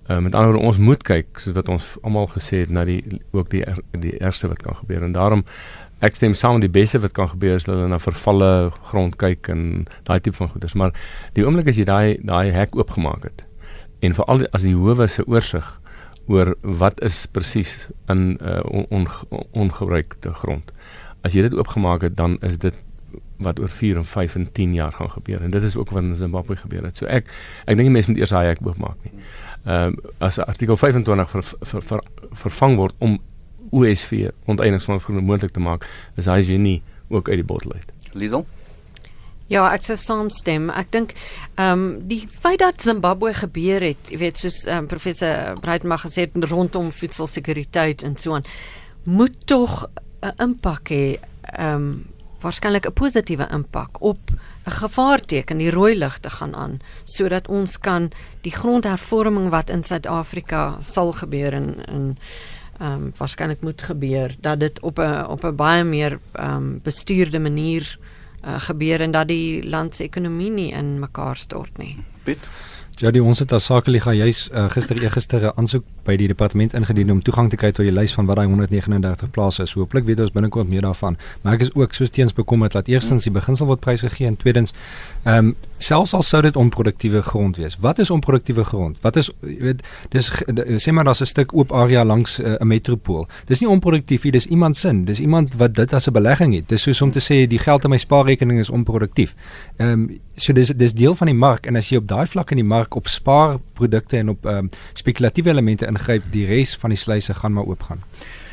Ehm uh, met ander woorde ons moet kyk soos wat ons almal gesê het na die ook die er, die ergste wat kan gebeur en daarom ek stem saam die beste wat kan gebeur is dat hulle na vervalle grond kyk en daai tipe van goeders maar die oomblik as jy daai daai hek oopgemaak het en veral as die howe se oorsig oor wat is presies in uh, on, on, ongebruikte grond. As jy dit oopgemaak het, dan is dit wat oor 4 en 5 en 10 jaar gaan gebeur en dit is ook wat in Zimbabwe gebeur het. So ek ek dink die mense moet eers daai hek oopmaak nie. Ehm uh, as artikel 25 ver, ver, ver, vervang word om OSV onteieningsfonds moontlik te maak, is hy genie ook uit die bottel uit. Liesel Ja, ek sou saamstem. Ek dink ehm um, die feit dat Zimbabwe gebeur het, jy weet soos ehm um, professor Breitmag gesê het rondom voedselsekuriteit en so aan, moet tog 'n impak hê, ehm um, waarskynlik 'n positiewe impak op 'n gevaarteken, die rooi ligte gaan aan sodat ons kan die grondhervorming wat in Suid-Afrika sal gebeur en in ehm um, waarskynlik moet gebeur dat dit op 'n op 'n baie meer ehm um, bestuurde manier uh, gebeur en dat die land se ekonomie nie in mekaar stort nie. Piet Ja, die ons het as sakeliga juis uh, gister eergister 'n aansoek by die departement ingedien om toegang te kry tot die lys van wat daai 139 plase is. Hooplik weet ons binnekort meer daarvan. Maar ek is ook soos teens bekommerd dat eerstens die beginsel word prys gegee en tweedens ehm um, selfs al sou dit onproduktiewe grond wees. Wat is onproduktiewe grond? Wat is jy weet dis sê maar daar's 'n stuk oop area langs eh, 'n uh, metropool. Dis nie onproduktief nie, dis iemand sin. Dis iemand wat dit as 'n belegging het. Dis soos om te sê die geld in my spaarrekening is onproduktief. Ehm um, so dis dis deel van die mark en as jy op daai vlak in die mark op spaarprodukte en op ehm um, spekulatiewe elemente ingryp, die res van die sluise gaan maar oopgaan.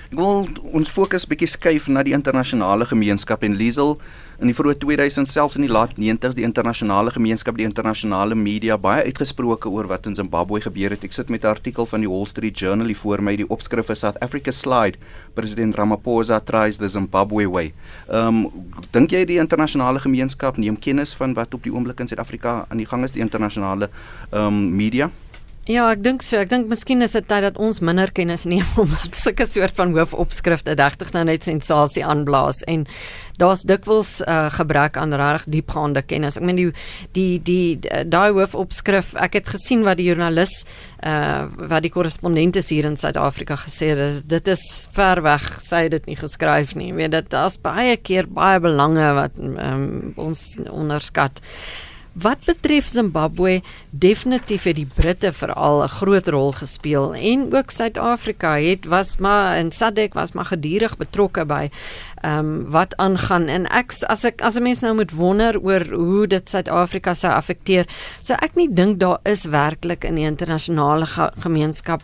Ek wil ons fokus bietjie skuif na die internasionale gemeenskap en Liesel in die vroeë 2000 selfs in die laat 90s die internasionale gemeenskap, die internasionale media baie uitgesproke oor wat in Zimbabwe gebeur het. Ek sit met 'n artikel van die Wall Street Journal hier voor my. Die opskrif is South Africa slide. President Ramaphosa tries the Zimbabwe way. Ehm um, dink jy die internasionale gemeenskap neem kennis van wat op die oomblik in Suid-Afrika aan die gang is, die internasionale ehm um, media? Ja, ek dink so. Ek dink miskien is dit tyd dat ons minder kennis neem omdat sulke soort van hoofopskrifte regtig nou net sensasie aanblaas en daar's dikwels uh, gebrek aan regtig diepgaande kennis. Ek meen die die die daai hoofopskrif, ek het gesien wat die joernalis uh wat die korrespondente hier in Suid-Afrika gesê het, dit is ver weg, sê dit nie geskryf nie. Ek weet dit daar's baie keer baie belange wat um, ons onderskat. Wat betref Zimbabwe, definitief het die Britte veral 'n groot rol gespeel en ook Suid-Afrika het was maar en SADC was maar gedurig betrokke by ehm um, wat aangaan. En ek as ek as 'n mens nou moet wonder oor hoe dit Suid-Afrika sou affekteer, so ek nie dink daar is werklik in die internasionale ge gemeenskap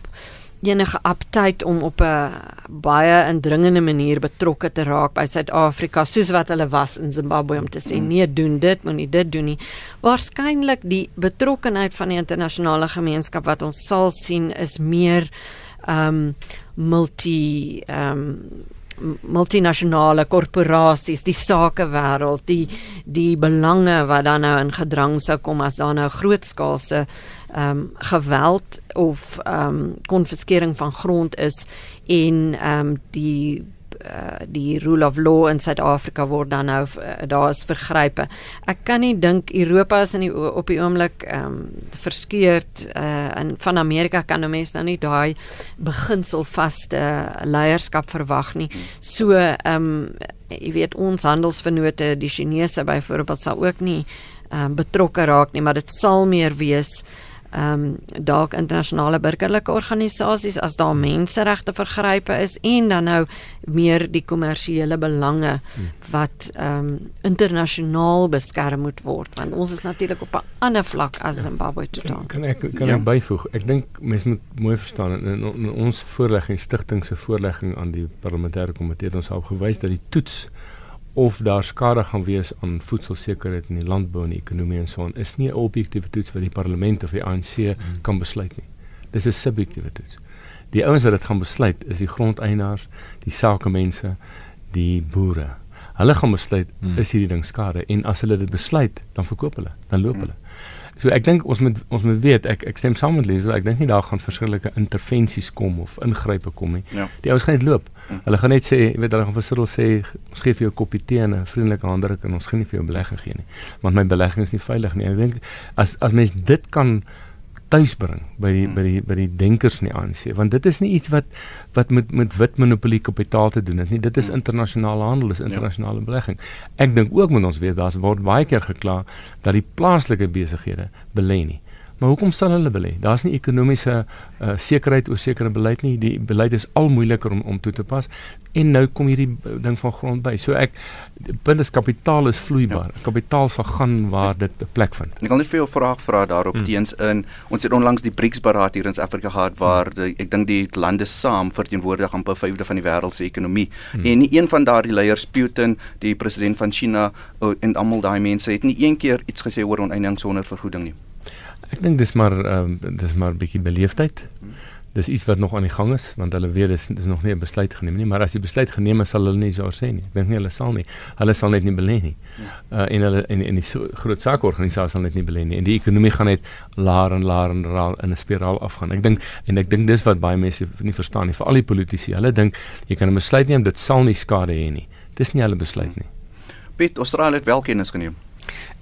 enige aptyd om op 'n baie indringende manier betrokke te raak by Suid-Afrika soos wat hulle was in Zimbabwe om te sê mm. nee doen dit moenie dit doen nie. Waarskynlik die betrokkenheid van die internasionale gemeenskap wat ons sal sien is meer ehm um, multi ehm um, multinasjonale korporasies, die sakewêreld, die die belange wat dan nou in gedrang sou kom as daar nou grootskaalse ehm um, geweld of ehm um, konfiskering van grond is en ehm um, die uh, die rule of law in Suid-Afrika word dan nou uh, daar is vergrype. Ek kan nie dink Europa is in die op die oomblik ehm um, verskeurd uh, en van Amerika kan 'n mens nou nie daai beginsel vaste uh, leierskap verwag nie. So ehm um, jy weet ons handelsvennote, die Chinese byvoorbeeld sal ook nie ehm um, betrokke raak nie, maar dit sal meer wees ehm um, dalk internasionale burgerlike organisasies as daar menseregte vergrype is en dan nou meer die kommersiële belange wat ehm um, internasionaal beskerm moet word want ons is natuurlik op 'n ander vlak as Zimbabwe te doen. Kan ek kan ja. ek byvoeg? Ek dink mense moet mooi verstaan in, in, in ons voorlegging stigting se voorlegging aan die parlementêre komitee het ons al gewys dat die toets of daar skade gaan wees aan voedselsekerheid in die landbou en die ekonomie en so aan is nie 'n objektiewe toets wat die parlement of die ANC hmm. kan besluit nie. Dis 'n subjektiewe toets. Die ouens wat dit gaan besluit is die grondeienaars, die sakemense, die boere. Hulle gaan besluit hmm. is hierdie ding skade en as hulle dit besluit, dan verkoop hulle, dan loop hmm. hulle. So ek dink ons moet ons moet weet ek ek stem saam met Liesel ek dink nie daar gaan verskillike intervensies kom of ingrype kom nie. Ja. Die ouens gaan net loop. Ja. Hulle gaan net sê, jy weet hulle gaan vir Cyril sê ons gee vir jou 'n koppie tee en 'n vriendelike handdruk en ons gaan nie vir jou belegging gee nie. Want my belegging is nie veilig nie. Ek dink as as mens dit kan tuisbring by die hmm. by die by die denkers in die ANC want dit is nie iets wat wat met met wit monopolie kapitaal te doen het nie dit is hmm. internasionale handel is internasionale ja. belegging ek dink ook moet ons weet daar's word baie keer gekla dat die plaaslike besighede belê nie Maar hoekom sal hulle belê? Daar's nie ekonomiese uh, sekerheid oor sekere beleid nie. Die beleid is al moeiliker om om toe te pas. En nou kom hierdie uh, ding van grond by. So ek punt is kapitaal is vloeibaar. Ja. Kapitaal sal gaan waar dit 'n plek vind. En ek wil net vir jou 'n vraag vra daarop hmm. teens in. Ons het onlangs die BRICS beraad hier in Suid-Afrika gehad waar hmm. die, ek dink die lande saam verteenwoordig amper 'n vyfde van die wêreld se ekonomie. Hmm. En nie een van daardie leiers, Putin, die president van China uh, en almal daai mense het nie een keer iets gesê oor oneindig sonder vergoeding nie. Ek dink dis maar ehm um, dis maar 'n bietjie beleefdheid. Dis iets wat nog aan die gang is want hulle weet dis dis nog nie 'n besluit geneem nie, maar as die besluit geneem is sal hulle nie so sê nie. Ek dink nie hulle sal nie. Hulle sal net nie belê nie. Uh en hulle en en die so, groot saakorganisasie sal net nie belê nie. En die ekonomie gaan net laer en laer en laer in 'n spiraal afgaan. Ek dink en ek dink dis wat baie mense nie verstaan nie, veral die politici. Hulle dink jy kan 'n besluit neem, dit sal nie skade hê nie. Dis nie hulle besluit nie. Piet, Australië het wel kennis geneem.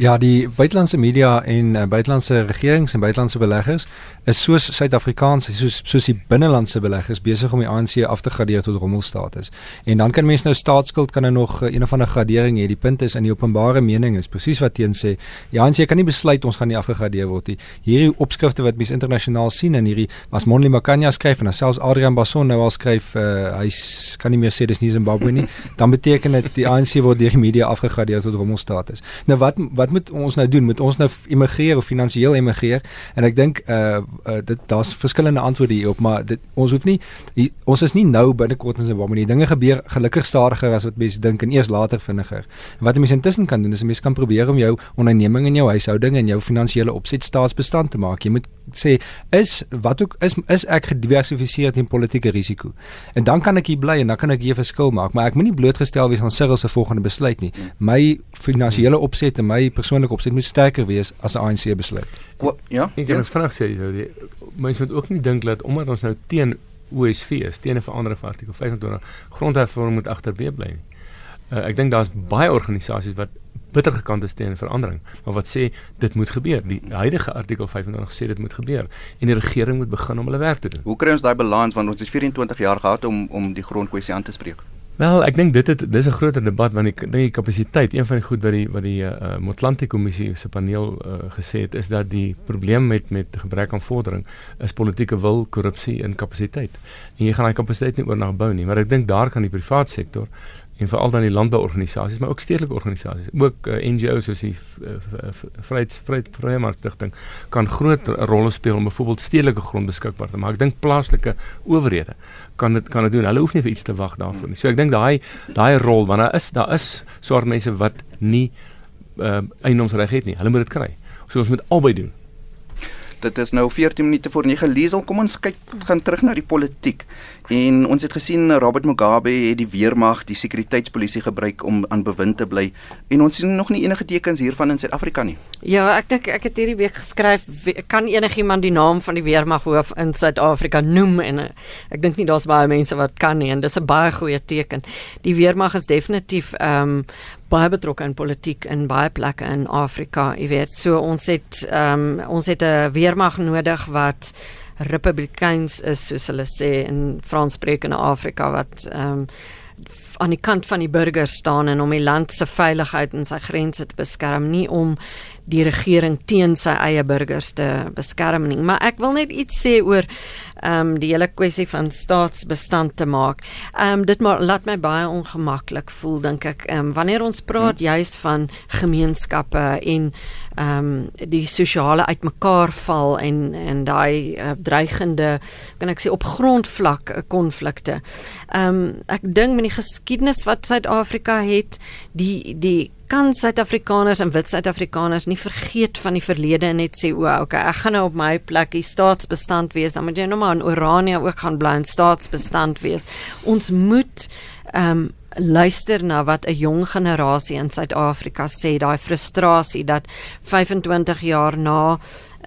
Ja, die buitelandse media en uh, buitelandse regerings en buitelandse beleggers is soos Suid-Afrikaans, soos soos die binnelandse beleggers besig om die ANC af te gradeer tot rommelstatus. En dan kan mense nou staatsskuld kan nou nog uh, een of ander gradering hê. Die punt is in die openbare mening is presies wat teen sê. Die ANC kan nie besluit ons gaan nie afgegradeer word nie. Hierdie opskrifte wat mense internasionaal sien en hierdie was Monli Makanya skryf en selfs Adrian Basson nou al skryf uh, hy kan nie meer sê dis nie Zimbabwe nie. Dan beteken dit die ANC word deur die media afgegradeer tot rommelstatus. Nou wat wat moet ons nou doen? Moet ons nou immigreer of finansiëel immigreer? En ek dink uh uh, dit daar's verskillende antwoorde hierop, maar dit ons hoef nie die, ons is nie nou binnekort in Zimbabwe nie. Dinge gebeur gelukkig stadiger as wat mense dink en eers later vinniger. En wat mense intussen kan doen is mense kan probeer om jou onderneming en jou huishouding en jou finansiële opset staatsbestand te maak. Jy moet sê is wat ook is is ek gediversifiseer teen politieke risiko. En dan kan ek hier bly en dan kan ek hier verskil maak, maar ek moenie blootgestel wees aan Cyril se volgende besluit nie. My finansiële opset en my persoonlike opset moet sterker wees as 'n ANC besluit. O, ja, ek het 'n vraag sê jy, die mense moet ook nie dink dat omdat ons nou teen OSV is, teen 'n verandering van artikel 25 grondhervorming moet agterweë bly nie. Uh, ek dink daar's baie organisasies wat bitter gekant is teen verandering, maar wat sê dit moet gebeur. Die huidige artikel 25 sê dit moet gebeur en die regering moet begin om hulle werk te doen. Hoe kry ons daai balans want ons het 24 jaar gehad om om die grondkwessie aan te spreek? Wel, ek dink dit het dis 'n groter debat want ek dink die kapasiteit, een van die goed wat die wat die uh, Motlanthe kommissie se paneel uh, gesê het is dat die probleem met met gebrek aan vordering is politieke wil, korrupsie en kapasiteit. En jy gaan daai kapasiteit nie oornag bou nie, maar ek dink daar kan die private sektor en veral dan die landbouorganisasies maar ook stedelike organisasies ook uh, NGO's soos die Vryheids Vryheidsmarkstigting kan groot rolle speel om byvoorbeeld stedelike grond beskikbaar te maak. Ek dink plaaslike owerhede kan dit kan dit doen. Hulle hoef nie vir iets te wag daarvoor nie. So ek dink daai daai rol want daar is daar is swart mense wat nie uh, eiendomsreg het nie. Hulle moet dit kry. So ons moet albei doen. Dit is nou 14 minute voor 9. Liesel, kom ons kyk gaan terug na die politiek. En ons het gesien Robert Mugabe het die weermag, die sekuriteitspolisie gebruik om aan bewind te bly en ons sien nog nie enige tekens hiervan in Suid-Afrika nie. Ja, ek dink ek het hierdie week geskryf kan enigiemand die naam van die weermag hoof in Suid-Afrika noem en eh, ek dink nie daar's baie mense wat kan nie en dis 'n baie goeie teken. Die weermag is definitief ehm um, baie betrokke in politiek in baie plekke in Afrika, jy weet. So ons het ehm um, ons het 'n weermag nodig wat republikeins is soos hulle sê in Franssprekende Afrika wat ehm um, aan die kant van die burgers staan en om die land se veiligheid en sy grense te beskerm, nie om die regering teen sy eie burgers te beskerm nie. Maar ek wil net iets sê oor ehm um, die hele kwessie van staatsbestand te maak. Ehm um, dit maar laat my baie ongemaklik voel dink ek. Ehm um, wanneer ons praat hmm. juis van gemeenskappe en ehm um, die sosiale uitmekaar val en en daai uh, dreigende kan ek sê op grondvlak uh, konflikte. Ehm um, ek dink met die geskiedenis wat Suid-Afrika het, die die kan Suid-Afrikaners en wit Suid-Afrikaners nie vergeet van die verlede en net sê o, okay, ek gaan nou op my plek die staatsbestand wees, dan moet jy nou maar in Orania ook gaan bly en staatsbestand wees. Ons moet ehm um, luister na wat 'n jong generasie in Suid-Afrika sê, daai frustrasie dat 25 jaar na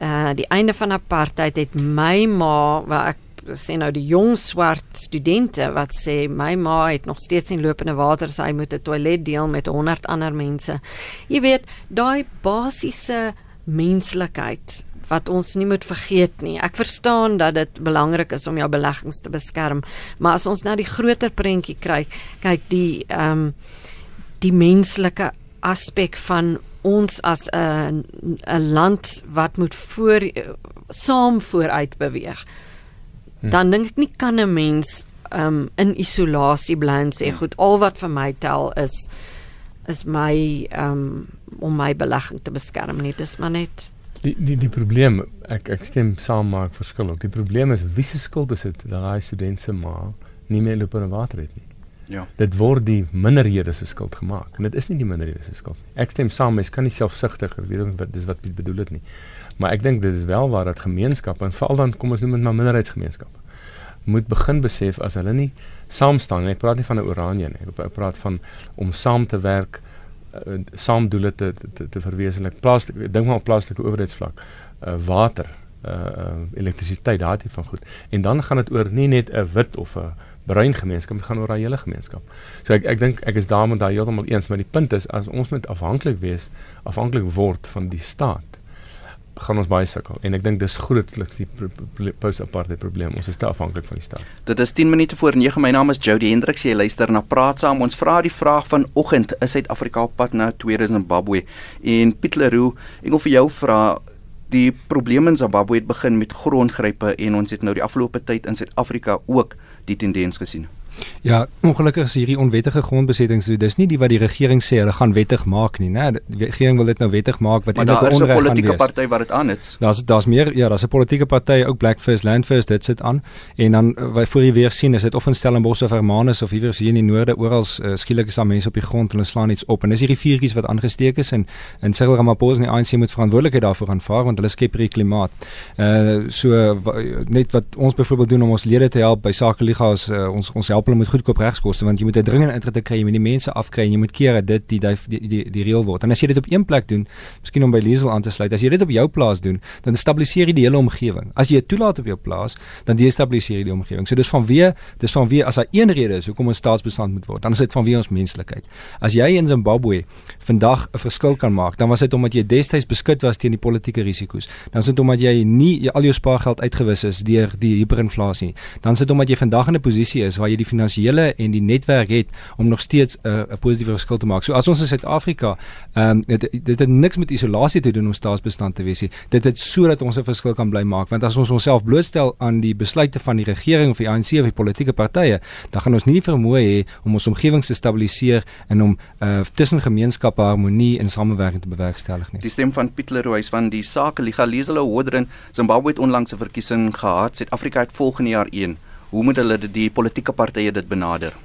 uh die einde van apartheid het my ma waar ek sê nou die jong swart studente wat sê my ma het nog steeds nie lopende water sy moet 'n toilet deel met 100 ander mense. Jy weet, daai basiese menslikheid wat ons nie moet vergeet nie. Ek verstaan dat dit belangrik is om jou beleggings te beskerm, maar as ons nou die groter prentjie kry, kyk die ehm um, die menslike aspek van ons as 'n 'n land wat moet voor saam vooruit beweeg. Hm. dan dink ek nie kan 'n mens um in isolasie bly en sê hm. goed al wat vir my tel is is my um om my belegging te beskerm nie. Dis maar net die die die probleem ek ek stem saam maar ek verskil ook. Die probleem is wie se skuld is dit dat daai student se ma nie meer loop in water het nie? Ja. Dit word die minderhede se skuld gemaak en dit is nie die minderhede se skuld ek stem saam mens kan nie selfsugtig weet wat dis wat bedoel dit nie Maar ek dink dit is wel waar dat gemeenskappe en veral dan kom ons noem dit maar minderheidsgemeenskappe moet begin besef as hulle nie saam staan nie. Ek praat nie van 'n oranje nie. Ek praat van om saam te werk, uh, saam doele te te, te verwesenlik. Plaaslike dink maar op plaaslike owerheidsvlak. Uh, water, uh, uh, elektrisiteit, daai tipe van goed. En dan gaan dit oor nie net 'n wit of 'n bruin gemeenskap, dit gaan oor 'n hele gemeenskap. So ek ek dink ek is daarmee daai heeltemal eens, maar die punt is as ons moet afhanklik wees, afhanklik word van die staat gaan ons baie sukkel. En ek dink dis grootliks die post-apartheid probleem. Ons is te afhanklik van die staat. Dit is 10 minute voor 9 my naam is Jody Hendriks jy luister na praat saam. Ons vra die vraag vanoggend. Is Suid-Afrika op pad na tweede Zimbabwe? En Piet Leroux ek wil vir jou vra die probleme in Zimbabwe het begin met grondgrype en ons het nou die afgelope tyd in Suid-Afrika ook die tendens gesien. Ja, ongelukkig is hierdie onwettige grondbesettings, dis nie die wat die regering sê hulle gaan wettig maak nie, né? Die regering wil dit nou wettig maak wat enige onreg gaan wees. Maar daar is 'n politieke party wat dit aan het. Daar's daar's meer, ja, daar's 'n politieke party, ook Black First Land First, dit sit aan. En dan eh, wat voor jy weer sien, is dit of in Stellenbosch of Hermanus of iewers hier in die noorde, oral uh, skielik is daar mense op die grond en hulle slaan iets op en dis hierdie vuurtjies wat aangesteek is en en Cyril Ramaphosa en die ANC moet verantwoordelikheid daarvoor aanvaar want hulle skep hierdie klimaat. Uh so net wat ons byvoorbeeld doen om ons lede te help by Sake Liga is uh, ons ons help hulle met goedkoop regskoste want jy moet 'n dringende intrede kry, jy moet die mense afkry en jy moet keer dat dit die die die die, die reël word. En as jy dit op een plek doen, miskien om by Liesel aan te sluit, as jy dit op jou plaas doen, dan stabiliseer jy die hele omgewing. As jy dit toelaat op jou plaas, dan destabiliseer jy die omgewing. So dis vanweë dis vanweë as daar een rede is hoekom ons staatsbestand moet word, dan is dit vanweë ons menslikheid. As jy in Zimbabwe vandag 'n verskil kan maak, dan was dit omdat jy destyds beskut was teen die politieke risiko's. Dan is dit omdat jy nie jy al jou spaargeld uitgewis is deur die hiperinflasie nie. Dan is dit omdat jy vandag in 'n posisie is waar jy die finansiële en die netwerk het om nog steeds 'n uh, positiewe verskil te maak. So as ons in Suid-Afrika, ehm um, dit dit het niks met isolasie te doen om staatsbestand te wees nie. Dit het sodat ons 'n verskil kan bly maak want as ons onsself blootstel aan die besluite van die regering of die ANC of die politieke partye, dan gaan ons nie vermoë hê om ons omgewing te stabiliseer en om uh, tussen gemeenskappe harmonie en samewerking te bewerkstellig nie. Die stem van Piet Leroux van die Sakeliga Leselo Hodren Zimbabwe het onlangs 'n verkiesing gehad. Suid-Afrika het volgende jaar 1. Hoe moet hulle die politieke partye dit benader?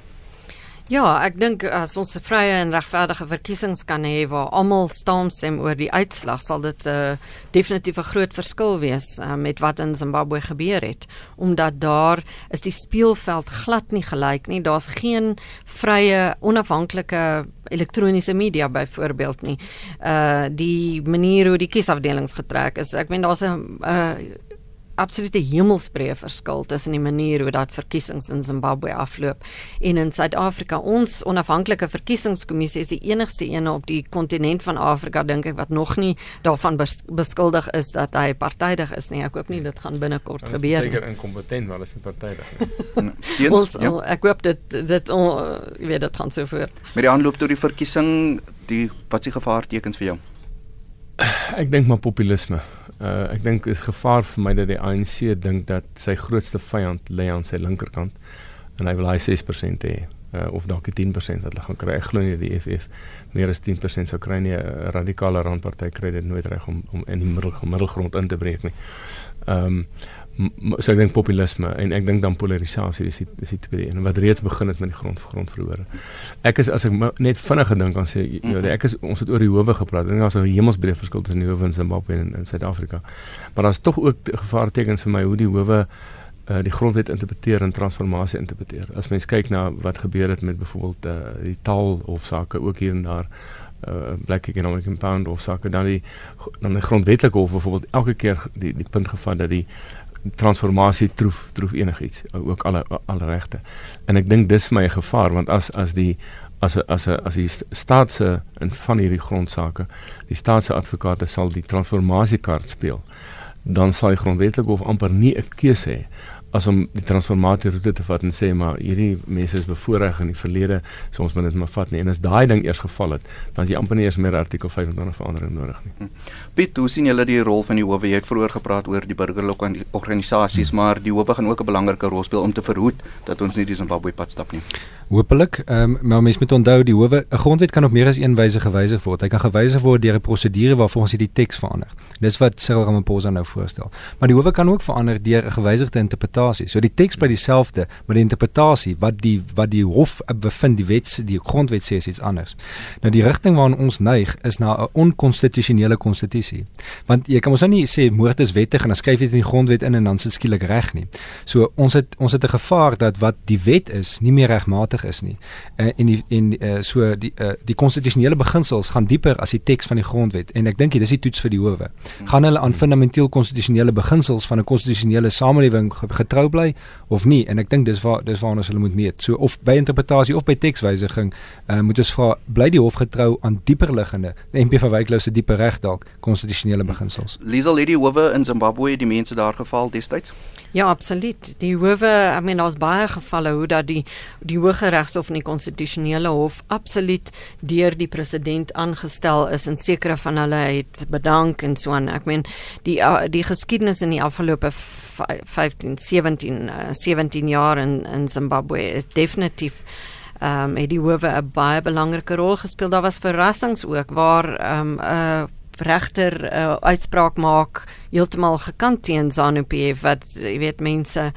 Ja, ek dink as ons 'n vrye en regverdige verkiesings kan hê waar almal saamstem oor die uitslag, sal dit 'n uh, definitief 'n groot verskil wees uh, met wat in Zimbabwe gebeur het, omdat daar is die speelveld glad nie gelyk nie. Daar's geen vrye, onafhanklike elektroniese media byvoorbeeld nie. Uh die manier hoe die kiesafdelings getrek is, ek meen daar's 'n uh, absolute hemelsbreë verskil tussen die manier hoe dat verkiesings in Zimbabwe afloop en in Suid-Afrika. Ons onafhanklike verkiesingskommissie is die enigste een op die kontinent van Afrika dink ek wat nog nie daarvan beskuldig is dat hy partydig is nie. Ek hoop nie dit gaan binnekort gebeur nie. Seker inkompetent, maar is partydig. ons ja. ek hoop dit dit jy weet dit gaan so voort. Met die aanloop tot die verkiesing, die wat se gevaartekens vir jou? Ek dink maar populisme. Uh ek dink is gevaar vir my dat die ANC dink dat sy grootste vyand lê aan sy linkerkant en hy wil hy 6% hê uh, of dalk 10% wat hulle gaan kry. Ek glo nie die EFF meer as 10% sou kry nie. 'n Radikale randparty kry dit nooit reg om om in die middel middelgrond in te breek nie. Ehm um, so ek dink populisme en ek dink dan polarisasie dis dis die tweede en wat reeds begin het met die grond grondverhore. Ek is as ek net vinnig gedink aan sê jy weet ek is ons het oor die howe gepraat en daar's 'n hemelsbreë verskil tussen die howe in Zimbabwe en in Suid-Afrika. Maar daar's tog ook gevaartekens vir my hoe die howe uh, die grondwet interpreteer en transformasie interpreteer. As mens kyk na wat gebeur het met byvoorbeeld uh, die taal of sake ook hier en daar uh black economic compound of sake dan die dan die grondwetlike hof byvoorbeeld elke keer die die punt gevat dat die transformasie troef troef enigiets ook alle alle regte en ek dink dis vir my 'n gevaar want as as die as as as die staat se in van hierdie grondsake die staat se advokate sal die transformasiekaart speel dan sal die grondwetlike hof amper nie 'n keuse hê as om die transformasie roete te vat en sê maar hierdie mense is bevoordeel in die verlede so ons moet dit maar vat nie en as daai ding eers geval het dan jy amper nie eers meer artikel 25 verandering nodig nie. Hm. Piet, hoe sien julle die rol van die howe? Jy het vroeër gepraat oor die burgerlike organisasies, hmm. maar die howe gaan ook 'n belangrike rol speel om te verhoed dat ons nie die Zimbabwe pad stap nie. Hoopelik, ehm um, maar mens moet onthou die howe, 'n grondwet kan op meer as een wyse gewysig word. Hy kan gewysig word deur 'n prosedure waarvoor ons die teks verander. Dis wat Cyril Ramaphosa nou voorstel. Maar die howe kan ook verander deur 'n gewysigde interpretasie. So die teks bly dieselfde, maar die interpretasie wat die wat die hof bevind, die wet, die grondwet sê is iets anders. Nou die rigting waarna ons neig is na 'n onkonstitusionele konstitusie. Want jy kan ons nou nie sê moord is wettig en dan skryf jy dit in die grondwet in en dan sit skielik reg nie. So ons het ons het 'n gevaar dat wat die wet is nie meer regmatig is nie. Uh, en die en uh, so die uh, die konstitusionele beginsels gaan dieper as die teks van die grondwet en ek dink dis die toets vir die howe. Gaan hulle aan fundamenteel konstitusionele beginsels van 'n konstitusionele samelewing getrou bly of nie? En ek dink dis waar dis waar ons hulle moet meet. So of by interpretasie of by tekswysiging uh, moet ons vra bly die hof getrou aan dieper liggende MP van Wyklose se dieper reg dalk konstitusionele beginsels. Liesel Lady Howe in Zimbabwe die mense daar geval destyds? Ja, absoluut. Die howe, I mean daar's baie gevalle hoe dat die die hoë regshof en die konstitusionele hof absoluut deur die president aangestel is en sekere van hulle het bedank en so aan. Ek meen die die geskiedenis in die afgelope 15 17 uh, 17 jaar in in Zimbabwe is definitief ehm um, het die howe 'n baie belangrike rol gespeel. Daar was verrassings ook waar ehm um, 'n uh, regter uh, uitspraak maak heeltemal gekant teen ZANU-PF wat jy weet mense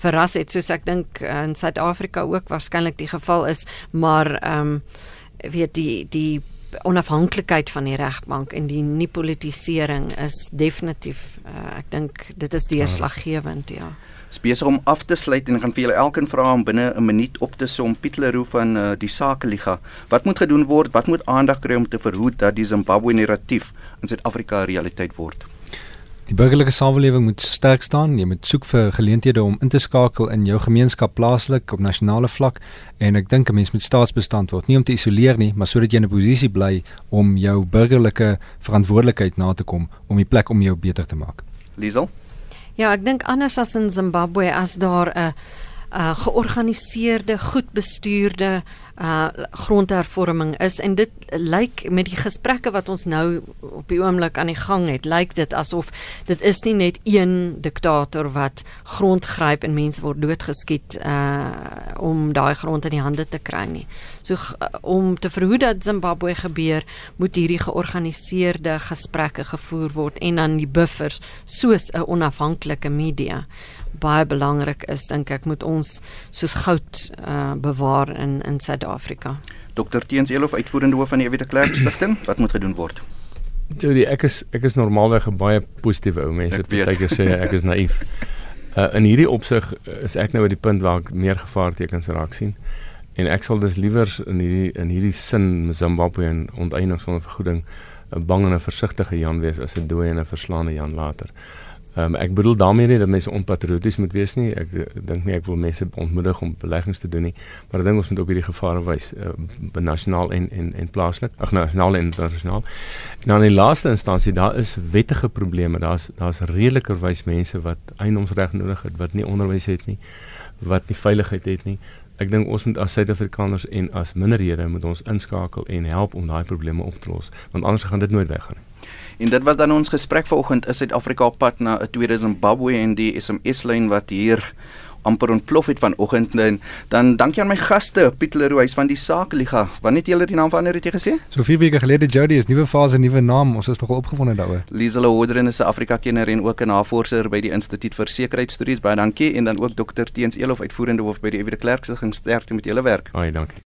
verras het. Soos ek dink uh, in Suid-Afrika ook waarskynlik die geval is maar ehm um, weet die die onafhanklikheid van die regbank en die nie politisering is definitief uh, ek dink dit is deurslaggewend ja besig om af te sluit en gaan vir julle elkeen vra om binne 'n minuut op te som Piet Leroux van uh, die Sakeliga. Wat moet gedoen word? Wat moet aandag kry om te verhoed dat die Zimbabwe narratief in Suid-Afrika 'n realiteit word? Die burgerlike samelewing moet sterk staan. Jy moet soek vir geleenthede om in te skakel in jou gemeenskap plaaslik op nasionale vlak en ek dink 'n mens moet staatsbestand word, nie om te isoleer nie, maar sodat jy in 'n posisie bly om jou burgerlike verantwoordelikheid na te kom om die plek om jou beter te maak. Liesel Ja, ek dink anders as in Zimbabwe as daar 'n uh georganiseerde, goed bestuurde uh grondhervorming is en dit lyk met die gesprekke wat ons nou op die oomblik aan die gang het, lyk dit asof dit is nie net een diktator wat grond gryp en mense word doodgeskiet uh om daai grond in die hande te kry nie. So om te verhoed dat Zimbabwe gebeur, moet hierdie georganiseerde gesprekke gevoer word en dan die buffers soos 'n onafhanklike media baie belangrik is dink ek moet ons soos goud uh, bewaar in in Suid-Afrika. Dr Teens Elof uitvoerende hoof van die Ewige Klerk Stichting, wat moet gedoen word? Jody, ek is ek is normaalweg 'n baie positiewe ou mens. Partykeer sê ek is naïef. Uh, in hierdie opsig is ek nou by die punt waar ek meer gevaartekens raak sien en ek sal dus liewer in hierdie in hierdie sin Zimbabwe en onteiening sonder vergoeding 'n bang en 'n versigtige Jan wees as 'n dooie en 'n verslaande Jan later. Ehm um, ek bedoel daarmee nie dat mense onpatrioties moet wees nie. Ek, ek dink nie ek wil mense ontmoedig om beleggings te doen nie, maar ek dink ons moet op hierdie gevare wys, uh, nasionaal en en en plaaslik, ag nasionaal en internasionaal. En dan in laaste instansie, daar is wettige probleme. Daar's daar's redelikerwys mense wat eiendomsreg nodig het, wat nie onderwys het nie, wat nie veiligheid het nie. Ek dink ons moet as Suid-Afrikaners en as minderhede moet ons inskakel en help om daai probleme op te los, want anders gaan dit nooit weggaan nie. En dit was dan ons gesprek vanoggend is Suid-Afrika op pad na 'n tweede Zimbabwe en die SMS lyn wat hier amper ontplof het vanoggend en dan dankie aan my gaste Piet Leroux van die Sakeliga. Wanneer het julle die naam verander het jy gesê? So 4 weke gelede Jody is nuwe fase nuwe naam. Ons is nogal opgewonde daaroor. Liesel Hodren is 'n Afrika kenner en ook 'n navorser by die Instituut vir Sekuriteitsstudies. Baie dankie en dan ook Dr Teens Elof uitvoerende hoof by die Ewige Klerk se ging sterkte met julle werk. Baie dankie.